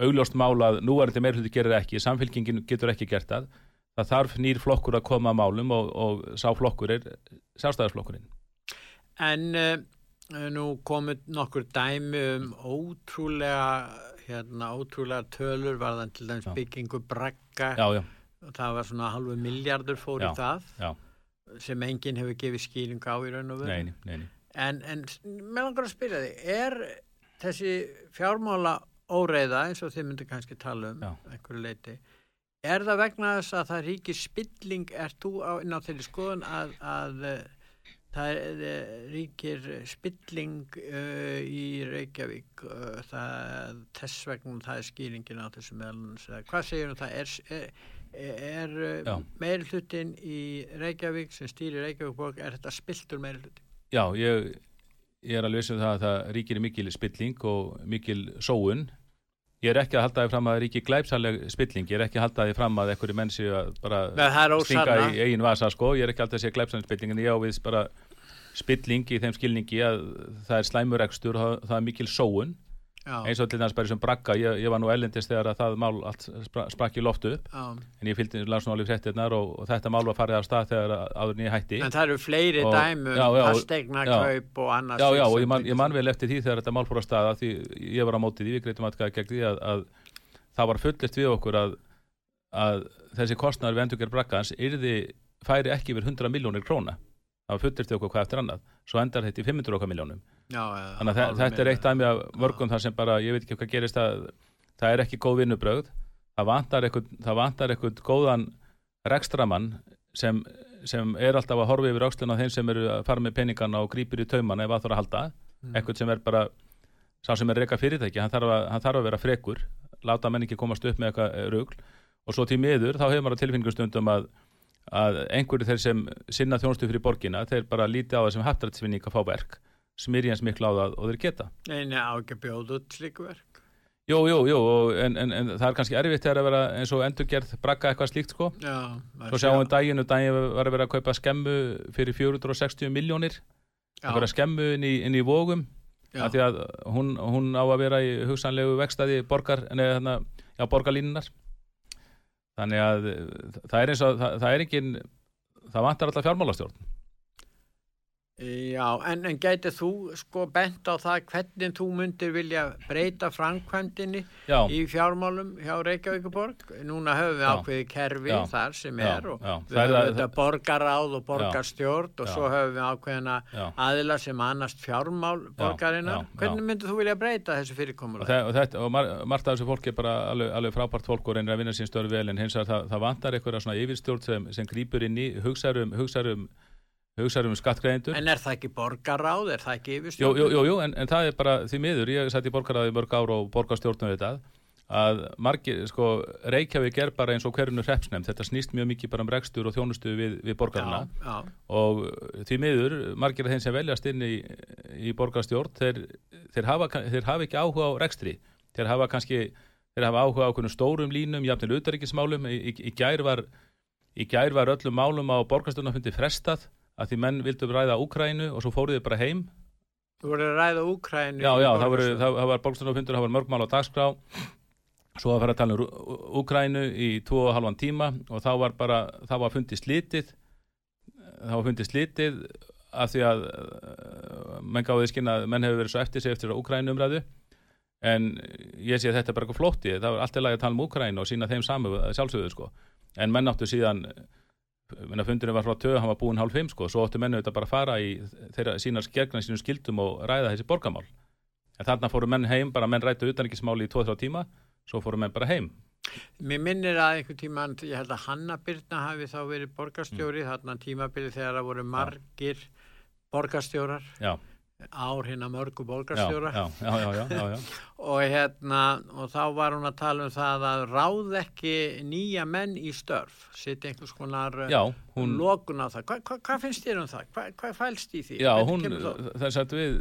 augljóst mála að núvarandi meirhluti gerir ekki, samfélkingin getur ekki gert það. Það þarf nýr flokkur að koma að málum og, og sá flokkur er sjálfstæðarsflokkurinn en uh, nú komið nokkur dæmi um ótrúlega hérna, ótrúlega tölur varðan til dæmis Já. byggingu já, og það var svona halvu miljardur fór í Já, það já. sem enginn hefur gefið skýring á í raun og neini en, en með langar að spyrja þig er þessi fjármála óreiða eins og þið myndir kannski tala um einhverju leiti er það vegna þess að það ríkir spilling? Er þú á, inn á þeirri skoðun að, að eh, það er, eh, ríkir spilling uh, í Reykjavík uh, það, þess vegna það er skýringin á þessu meðlunum hvað segir um það er, er, er hlutin í Reykjavík sem stýrir Reykjavík er þetta spiltur meiri hlutin Já, ég, ég er alveg vissum það að það ríkir mikil spilling og mikil sóun. Ég er ekki að halda því fram að það ríkir glæpsaleg spilling, ég er ekki að halda því fram að einhverju mennsi að bara Nei, er stinga í eigin vasa sko, ég er ekki að segja glæpsaleg spilling en ég ávið bara spilling í þeim skilningi að það er slæmur ekstur og það, það er mikil sóun Já, eins og til þess bara sem bragga, ég, ég var nú ellendist þegar að það mál allt spra, sprakk í loftu upp. Já. en ég fylgdi landsnóli fréttirnar og, og þetta mál var farið af stað þegar að- áður en ég hætti. En það eru fleiri Og- dæmum, já, já, fastegna kaup og annars. Já, já, og ég man, ég man vel eftir því þegar þetta mál fór á staða því ég var á móti því, við greitum aðgæða gegn því að, að það var fullist við okkur að, að þessi kostnar við endurgerð brakkans yrði, færi ekki yfir 100 miljónir króna. Það var fullist við okkur hvað eftir annað. Svo endar þetta í 500 okkar miljónum Já, já, þannig að þe- þetta er eitt af mörgum þar sem bara, ég veit ekki hvað gerist að það er ekki góð vinnubrögð. Það vantar eitthvað, það vantar eitthvað góðan rekstramann sem, sem er alltaf að horfa yfir aukslun á þeim sem eru að fara með peningana og grýpir í tauman ef að það er að halda. Mm. eitthvað sem er bara sá sem er reyka fyrirtæki, hann þarf, að, hann þarf að vera frekur láta menn ekki komast upp með eitthvað rugl. Og svo til miður þá hefur maður tilfinningustundum að, að einhverju þeir sem sinna þjónustu fyrir borgina, þeir bara líti á það sem haftarætsvinning að fá verk smyrja eins miklu á það og þeir geta. Nei, nei, á ekki að bjóða út slíku verk. Jú, jú, jú, en, en, en það er kannski erfitt þegar að vera eins og endurgerð bragga eitthvað slíkt sko. Já, Svo sjáum við daginn og daginn var að vera að kaupa skemmu fyrir 460 miljónir já, einhverja skemmu inn í, inn í vógum af því að hún, hún á að vera í hugsanlegu vekstaði borgar, já, borgarlínunar þannig að það er eins og það, það er engin það vantar alltaf fjármálastjórn já, en, en gætið þú sko bent á það hvernig þú myndir vilja breyta framkvæmdinni já, í fjármálum hjá Reykjavíkuborg. Núna höfum við ákveði kerfi Já. þar sem er og já. við höfum þetta borgaráð og borgarstjórn og svo höfum við ákveðina aðila sem annast fjármál já. Hvernig myndir þú vilja breyta þessu og, fyrirkomulega? það, og, þetta, og mar, margt af þessu fólki er bara alveg, alveg frábært fólk og reynir að vinna sín störu vel en hins vegar það, það vantar eitthvað svona yfirstjórn sem, sem grýpur inn í hugsarum, hugsarum, hugsarum skattgreðendur En er það ekki borgaráð, er það ekki yfirstjórn? jú, jú, jú en, en það er bara því miður, ég satt í borgaræði mörg ár og borgarstjórnum við þetta að margir, sko, Reykjavík er bara eins og hverjunu hreppsnefnd, þetta snýst mjög mikið bara um rekstur og þjónustu við, við borgarna Já, já, og því miður, margir af þeim sem veljast inn í, í borgarstjórn þeir, þeir, hafa, þeir hafa ekki áhuga á rekstri, þeir hafa kannski þeir hafa áhuga á okkur stórum línum jafnir utaríkismálum, í, í, í gær var í gær var öllum málum á borgarstjórnafundi frestað að því menn vildu ræða Úkrænu og svo fóruð þið bara heim. Þú voru að ræða Úkrænu Já, já, það, voru, það, það var borgarstjórnafundur, það var mörgmál á dagskrá. Svo að fara að tala um Úkrænu í tvo og halvan tíma og þá var bara, þá var fundið slitið. Þá var fundið slitið af því að uh, menn gáði skynna að menn hefur verið svo eftir sig eftir Úkrænu umræðu. En ég sé að þetta er bara eitthvað flótti það var alltaf lagi að tala um Úkrænu og sína þeim samu sjálfsögðu sko. En menn áttu síðan menna fundurinn var frá töð, hann var búinn hálf fimm sko, svo áttu menn auðvitað bara að fara í þeirra sínar gegna sínum skildum og ræða þessi borgamál en þarna fóru menn heim, bara menn rættu utanrikismáli í 2-3 tíma, svo fóru menn bara heim. Mér minnir að einhver tíma, ég held að Hanna Byrna hafi þá verið borgarstjóri, Mm. þarna tímabili þegar það voru margir borgarstjórar, já, ár hérna mörgu borgarstjóra já, já, já, já, já, já. og hérna, og þá var hún að tala um það að ráð ekki nýja menn í störf, setja einhvers konar já hún, lokun á það. Hva, hva, hvað finnst þér um það? Hva, hvað fælst í því? já, hún þess að við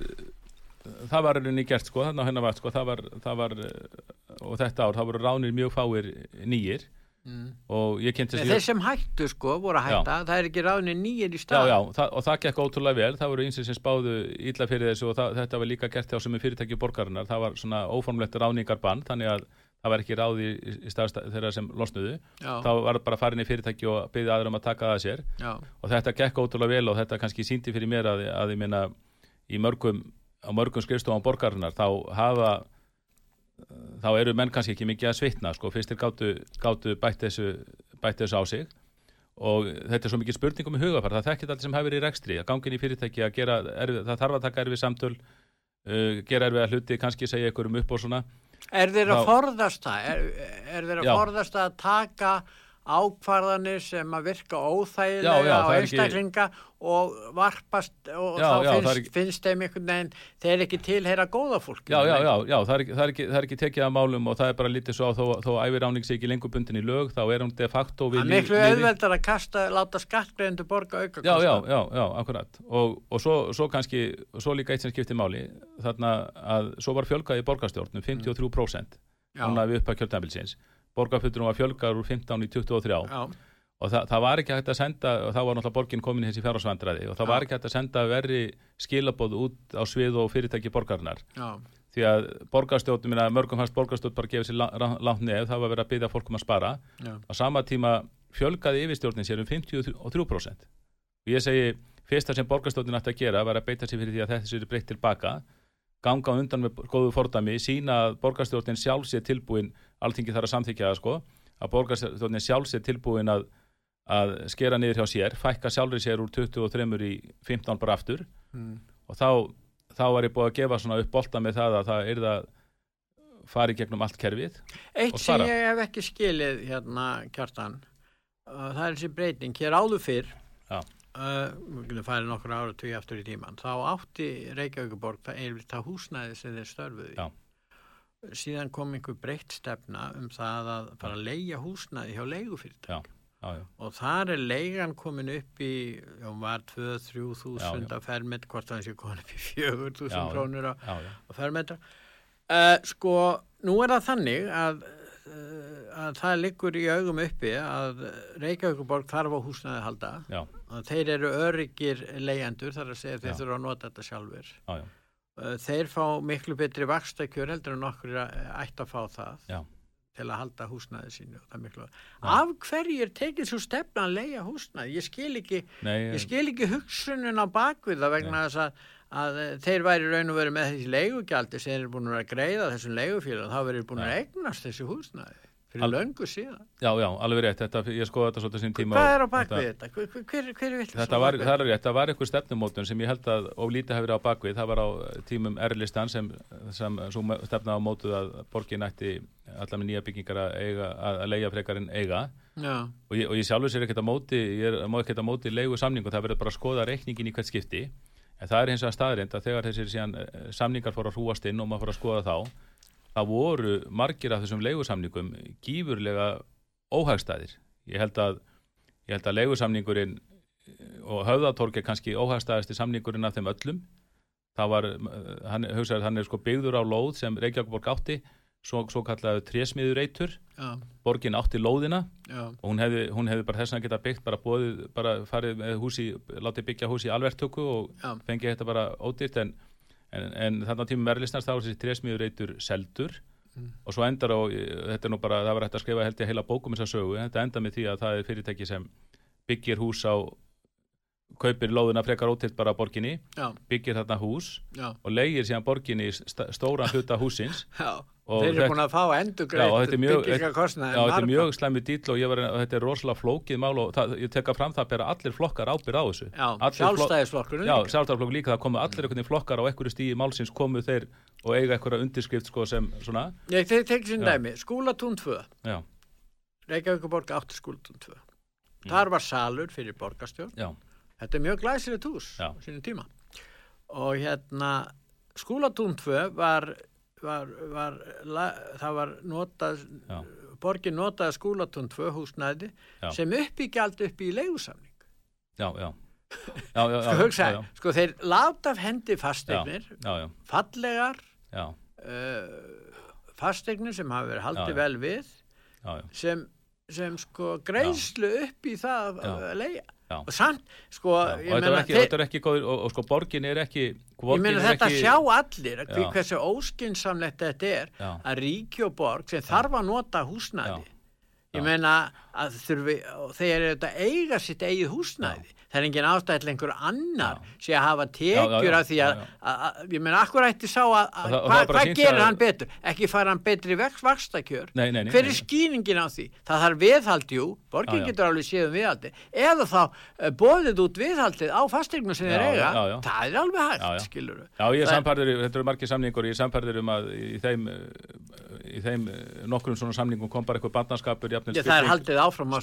það var rauninni gert sko, þarna á hennar vart sko, það var, það var eh, og þetta ár, það voru ránir mjög fáir nýjir Mm. og ég kynntist Nei, Þeir sem hættu sko, voru að hætta, það er ekki ráðinni nýjir í Já, stað. já, það, og það gekk ótrúlega vel, það voru einsins sem spáðu illa fyrir þessu og það, þetta var líka gert hjá sem er fyrirtæki borgarinnar, það var svona óformlegt ráningarbann, þannig að það var ekki ráði í, í stað þeirra sem losnuðu, já, þá var bara farin í fyrirtæki og byggði aðra um að taka það að sér. Já, og þetta gekk ótrúlega vel og þetta kannski síndi fyrir mér að, að ég minna í mörgum, á mörgum skrifstofan borgarinnar þá hafa þá eru menn kannski ekki mikið að svitna sko, fyrst þeir gátu, gátu bætt, þessu, bætt þessu á sig. Og þetta er svo mikið spurningum í hugafar það þekkit allir sem verið í rekstri. Að gangin í fyrirtæki að gera, erfið, það þarf að taka erfið samtöl uh, gera erfið hluti, kannski segja ykkur um upp og svona. Er þeir að forðast það? Er, er þeir að Já. forðast að taka ákvarðanir sem að virka óþægilega á er ekki- einstaklinga og varpast og Já, þá já, það er finnst, ekki- finnst þeim einhvern veginn þeir ekki tilheyra góða fólki. já, já, já, já það, er ekki, það, er ekki, það er ekki tekið að málum og það er bara lítið svo á þó, þó æviráning sé ekki lengur bundin í lög þá er hún de facto Það við er lið- miklu liði- auðveldar að kasta, láta skattgreðendur borga auka Já, já, já, já, akkurat. Og, og svo, svo kannski, svo líka eitt sem skiptir máli þarna að svo var fjölgað í borgarstjórnum 53% já, núna við upp að kjöldambilsins borgarfutturum var fjölgað úr 15 í 23 já, og það, það var ekki hægt að senda og þá var náttúrulega borgin komin í þessi fjárhagsvandræði og það var ekki hægt að senda verri skilabóð út á svið og fyrirtæki borgarinnar. Já, því að borgarstjórnum, minna, mörgum fannst borgarstjórn bara gefið sér langt nef, það var verið að byggja fólkum að spara. Já, á sama tíma fjölgaði yfirstjórnin sér um 53% og ég segi, fyrsta sem borgarstjórnin ætti að gera var að beita sér fyrir því að þetta sér breytt tilbaka ganga undan með góðu fordami sína að borgarstjórnin sjálf að skera niður hjá sér fækka sjálfri sér úr 23 í 15 bara aftur. Mm, og þá, þá var ég búið að gefa svona upp bolta með það að það er það fara í gegnum allt kerfið Eitt sem ég hef ekki skilið hérna kjartan það er þessi breyting, hér áður fyrr Já. uh, við getum farið nokkur ára tví aftur í tíman, þá átti Reykjavíkuborg það er það húsnæði sem þeir störfuði Já. síðan kom einhver breytt stefna um það að fara að leigja húsnæði hjá leigufyrirtæk Já. Já, og þar er leigan komin upp í, hún var 2-3 Já, þúsund að fermet, hvort það sé komin upp í 4 þúsund krónur á fermetra. Uh, sko, nú er það þannig að, uh, að það liggur í augum uppi að Reykjavíkuborg þarf á húsnaði að halda og þeir eru öryggir leyendur þar að segja að þeir þurfa að nota þetta sjálfur. já, já, Uh, þeir fá miklu betri vakstakjör heldur en okkur ætti að fá það já. Til að halda húsnaði sínu. er. Af hverju er tekið svo stefna að leia húsnaði? Ég skil ekki Nei, Ég skil ekki hugsunin á bakvið það vegna þess að, að þeir væri raun og verið með þessi leigugjaldi sem eru búin að greiða þessum leigufélagum þá verið búin að Já. eignast þessi húsnæði fyrir Al- löngu síðan. já, já, alveg rétt, þetta, ég skoði þetta svolítið sín tíma Hvað er á bakvið þetta-? Hver, hver, hver er Þetta var, það er rétt, það var einhver stefnumótun sem ég held að of lítið hafi verið á bakvið, það var á tímum erlistan sem, sem stefna á mótuð að borgin ætti allar með nýja byggingar að, eiga, að, leia frekar en eiga og ég, og ég sjálfur sér ekkert að móti, ég er, má ekkert að móti leigu samningu, það verður bara að skoða reikningin í hvert skipti, en það er hins vegar staðrind að þegar þessir síðan eh, samningar fór að hrúast inn og maður fór að skoða þá, það voru margir af þessum leigusamningum gífurlega óhagstæðir. Ég held að, að leigusamningurinn eh, og höfðatorg er kannski óhagstæðasti samningurinn af þeim öllum. Það var, eh, hann, hugsaður, hann er sko byggður á lóð sem Reykjavík átti, svo, svo kallaðu trésmiður eitur, já, borgin átti lóðina já, og hún hefði, hún hefði bara þess að geta byggt bara bóðið, bara farið með húsi látið byggja húsi í alvertöku og já, fengið þetta bara ódýrt en, en, en þarna tímum merlistans þá var þessi trésmiður reytur seldur. Mm. og svo endar á, þetta er nú bara það var hægt að skrifa held ég heila bókum þess að sögu þetta endar með því að það er fyrirtæki sem byggir hús á kaupir lóðuna frekar ótilt bara á borginni byggir þarna hús og leigir síðan borginni st stóran hluta húsins Þeir eru búin að fá endur og þetta er mjög- byggingarkostnaði. Já, þetta er mjög slæmi dýl og, ég var, og þetta er rosalega flókið mál og það, ég tekka fram það að bera allir flokkar ábyrð á þessu. Já, Allir flok- sjálfstæðisflokkurinn Já, líka. sjálfstæðarflokkur líka, það komu allir einhvern veginn flokkar á einhverju stíði málsins komu þeir og eiga einhverja undirskrift sko sem svona, Ég tek tek sem Já. dæmi, skúlatún 2, já, Reykjavíkuborg átti skúlatún 2. Þar var salur fyrir borgarstjórn. já, Þetta er mjög glæsilegt hús á sínum tíma. Og hérna, skúlatún 2 var, var, var, la, það var notað, Já. borgin notaði skúlatún 2 húsnæði Já. sem uppbyggjald upp í leigusamning. já, já, já, já, Sko, já, hugsa, já, sko þeir láta af hendi já, fallegar, uh, fasteignir sem hafa verið haldið vel við, já, já, sem, sem sko greiðslu upp í það að leia. Já. Og samt, sko, já. ég og þetta er meina, ekki, ekki góður, og, og sko borgin er ekki, Ég borgin meina er þetta ekki, sjá allir Já. hversu óskinsamlegt þetta er Já. að ríki og borg sem þarf að nota húsnæði. Já. Ég Já. meina að þurfi, þeir eru þetta eiga sitt eigið húsnæði. Það er engin ástæð til einhver annar sé að hafa tekjur já, af því að, já, já. að, að ég meina, akkur ætti sá að, að það- hvað það bara hva sýnt gerir að- hann betur? Ekki fara hann betri vex, vakstakjör? Hver er skýningin á því? Það þarf viðhald, jú, borgin Já, já. getur alveg séð um viðhaldi. Eða þá uh, bóðið út viðhaldið á fasteignum sem þeir Já, eiga, já, já. það er alveg hægt, Já, já. skilur Já, ég er samfærður, þetta eru margir samningur, ég er samfærður um að í þeim, eh, í þeim eh, nokkrum svona samningum kom bara eitthvað bandnarskapur, áfram á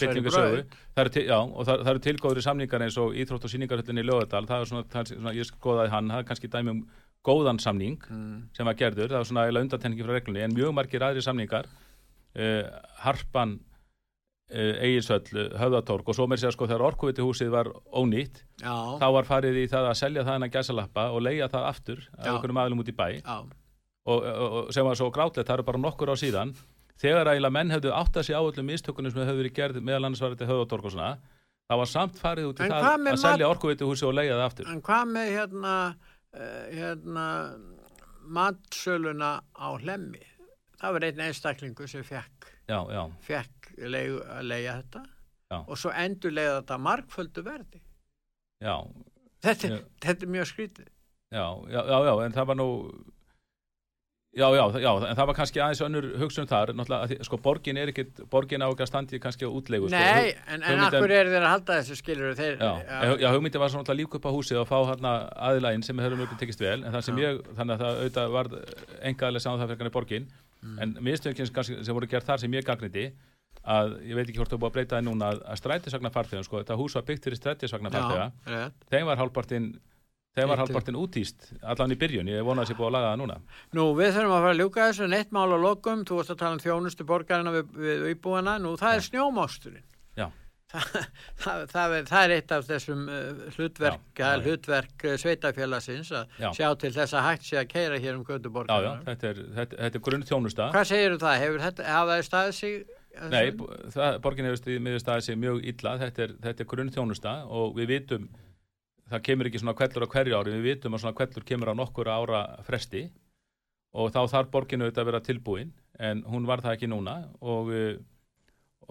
eru til, já, og það, það eru tilgóðri samningar eins og Íþrótt og síningarhöllinni í Ljóðardal, það er svona, það er svona, ég skoðaði hann, það er kannski dæmi um góðan samning Mm. sem var gerður, það var svona eiginlega undantenningi frá reglunni, en mjög margir aðri samningar, uh, Harpan, uh, Egilsöll, Höfðatorg og svo með sér sko þegar orkuviti húsið var ónýtt, Já, þá var farið í það að selja það hennar gæsalappa og leia það aftur af einhverjum aðlum út í bæ. Og, og, og sem var svo grátlegt, það eru bara nokkur á síðan þegar að menn hefðu átt að sig á öllum mistökunum sem hefðu verið gerð meðal annars var þetta höfðatorg og svona það var samt farið út í En það að selja orkuveituhúsi og leia það aftur en hvað með hérna, uh, hérna, matsöluna á hlemmi? Það var einn einstaklingu sem fekk, já, já, fekk leigu, að leiða þetta Já. og svo endur leiða þetta margföldu verði. já, Þetta, þetta er mjög skrítið. já, já, já, já en það var nú já, já, já, en það var kannski aðeins önnur hugsun þar, náttúrulega, sko borgin er ekkit, borgin á ekki að standi kannski á útlegu sko, Nei, Hug- en, en akkur er þeir að halda þessu skilur þeir? Já, já. já hugmyndi var svona líka upp á húsið og fá hérna aðilægin sem hefur mjög tekist vel en það sem Já. ég, þannig að það auðvitað var engaðilega saman það fyrir hann í borgin mm. en mistökinn sem voru gert þar sem ég gagniti að ég veit ekki hvort þú búið að breyta það núna að, strætisvagnar farþegum sko, þetta hús var byggt fyrir strætisvagnar farþega þeim var hálfpartinn þeim var hálfpartinn útýst allan í byrjun, ég vona að það sé búið að laga það núna. Nú við þurfum að fara að ljúka þessu neitt mál á lokum, þú varst að tala um þjónustu borgarina við, við íbúana, nú það Já. er snjómásturinn það, það, það, það er eitt af þessum uh, hlutverk, já, já, hlutverk uh, sveitafélagsins að já. sjá til þess að hægt sé að keira hér um Götuborgarna þetta er, þetta, þetta er grunn þjónusta Hvað segir þú það? Hefur þetta, hafa það staðið sig Nei, borgin hefur miður staðið sig mjög illa, þetta er, er grunn þjónusta og við vitum, það kemur ekki svona kvellur á hverju ári, við vitum að svona kvellur kemur á nokkur ára fresti og þá þarf borginu auðvitað að vera tilbúin, en hún var það ekki núna. Og,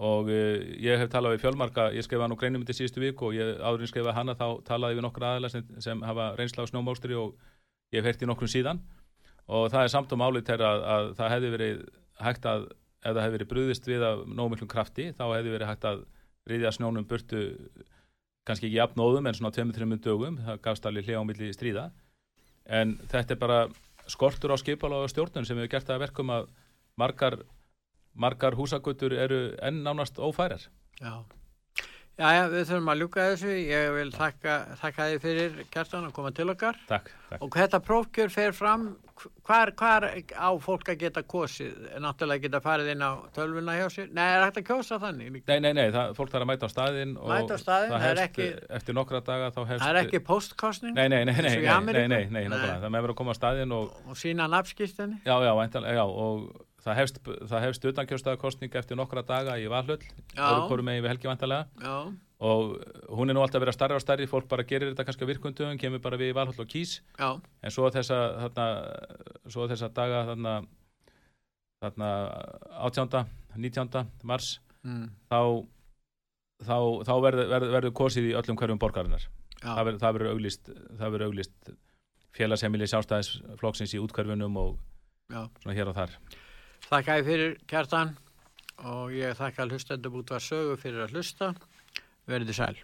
og ég hef talað við fjölmarka, ég skrifaði nú greinum til síðustu vik og ég áðurinn skrifaði hana, þá talaði við nokkur aðeila sem, sem hafa reynsla á snjómálstri og ég hef herti nokkrum síðan. Og það er samt um álið þegar að, að það hefði verið hægt að ef það hefði verið brúðist við af nómiklum krafti þá hefði verið hægt að riðja snjónum burtu kannski ekki apnóðum en svona 2-3 dögum, það gafst allir hljóð á milli stríða. En þetta er bara skortur á skipala og stjórnun sem hefur gert það verkum að margar, margar húsagutur eru enn nánast ófærar. Já Já, við þurfum að ljúka þessu. Ég vil þakka, þakka þið fyrir Kjartan að koma til okkar. Takk. takk. Og þetta prófkjör fer fram, hvar, hvar á fólk að geta kosið? Náttúrulega geta farið inn á tölvuna hjá sér? Nei, er þetta að kjósa þannig? Nei, nei, nei, það, fólk þarf að mæta á staðin. Mæta á staðin, það er ekki... Eftir nokkra daga þá hefst... Það er ekki postkostning? Nei, nei, nei, nei, nei, nei, nei, nei, nei, það með verið að koma á staðin og... Og sína nafnskýstinni? Já, já, já, og það hefst, það hefst utankjörstaðarkostning eftir nokkra daga í Valhöll, öru megin við helgi vantarlega og hún er nú alltaf að vera starra og starri fólk bara gerir þetta kannski á virkundum kemur bara við í Valhöll og Kís Já. en svo þessa þarna, svo þessa daga þarna, þarna 18. 19. mars mm. þá þá, þá verður verð, verð kosið í öllum hverjum borgarinnar Já. það verður auglist, auglist félagsheimili sjálfstæðisflokksins í útkverfunum og Já. svona hér og þar Þakka ég fyrir kjartan og ég þakka hlustendur búið að sögu fyrir að hlusta. Verði sæl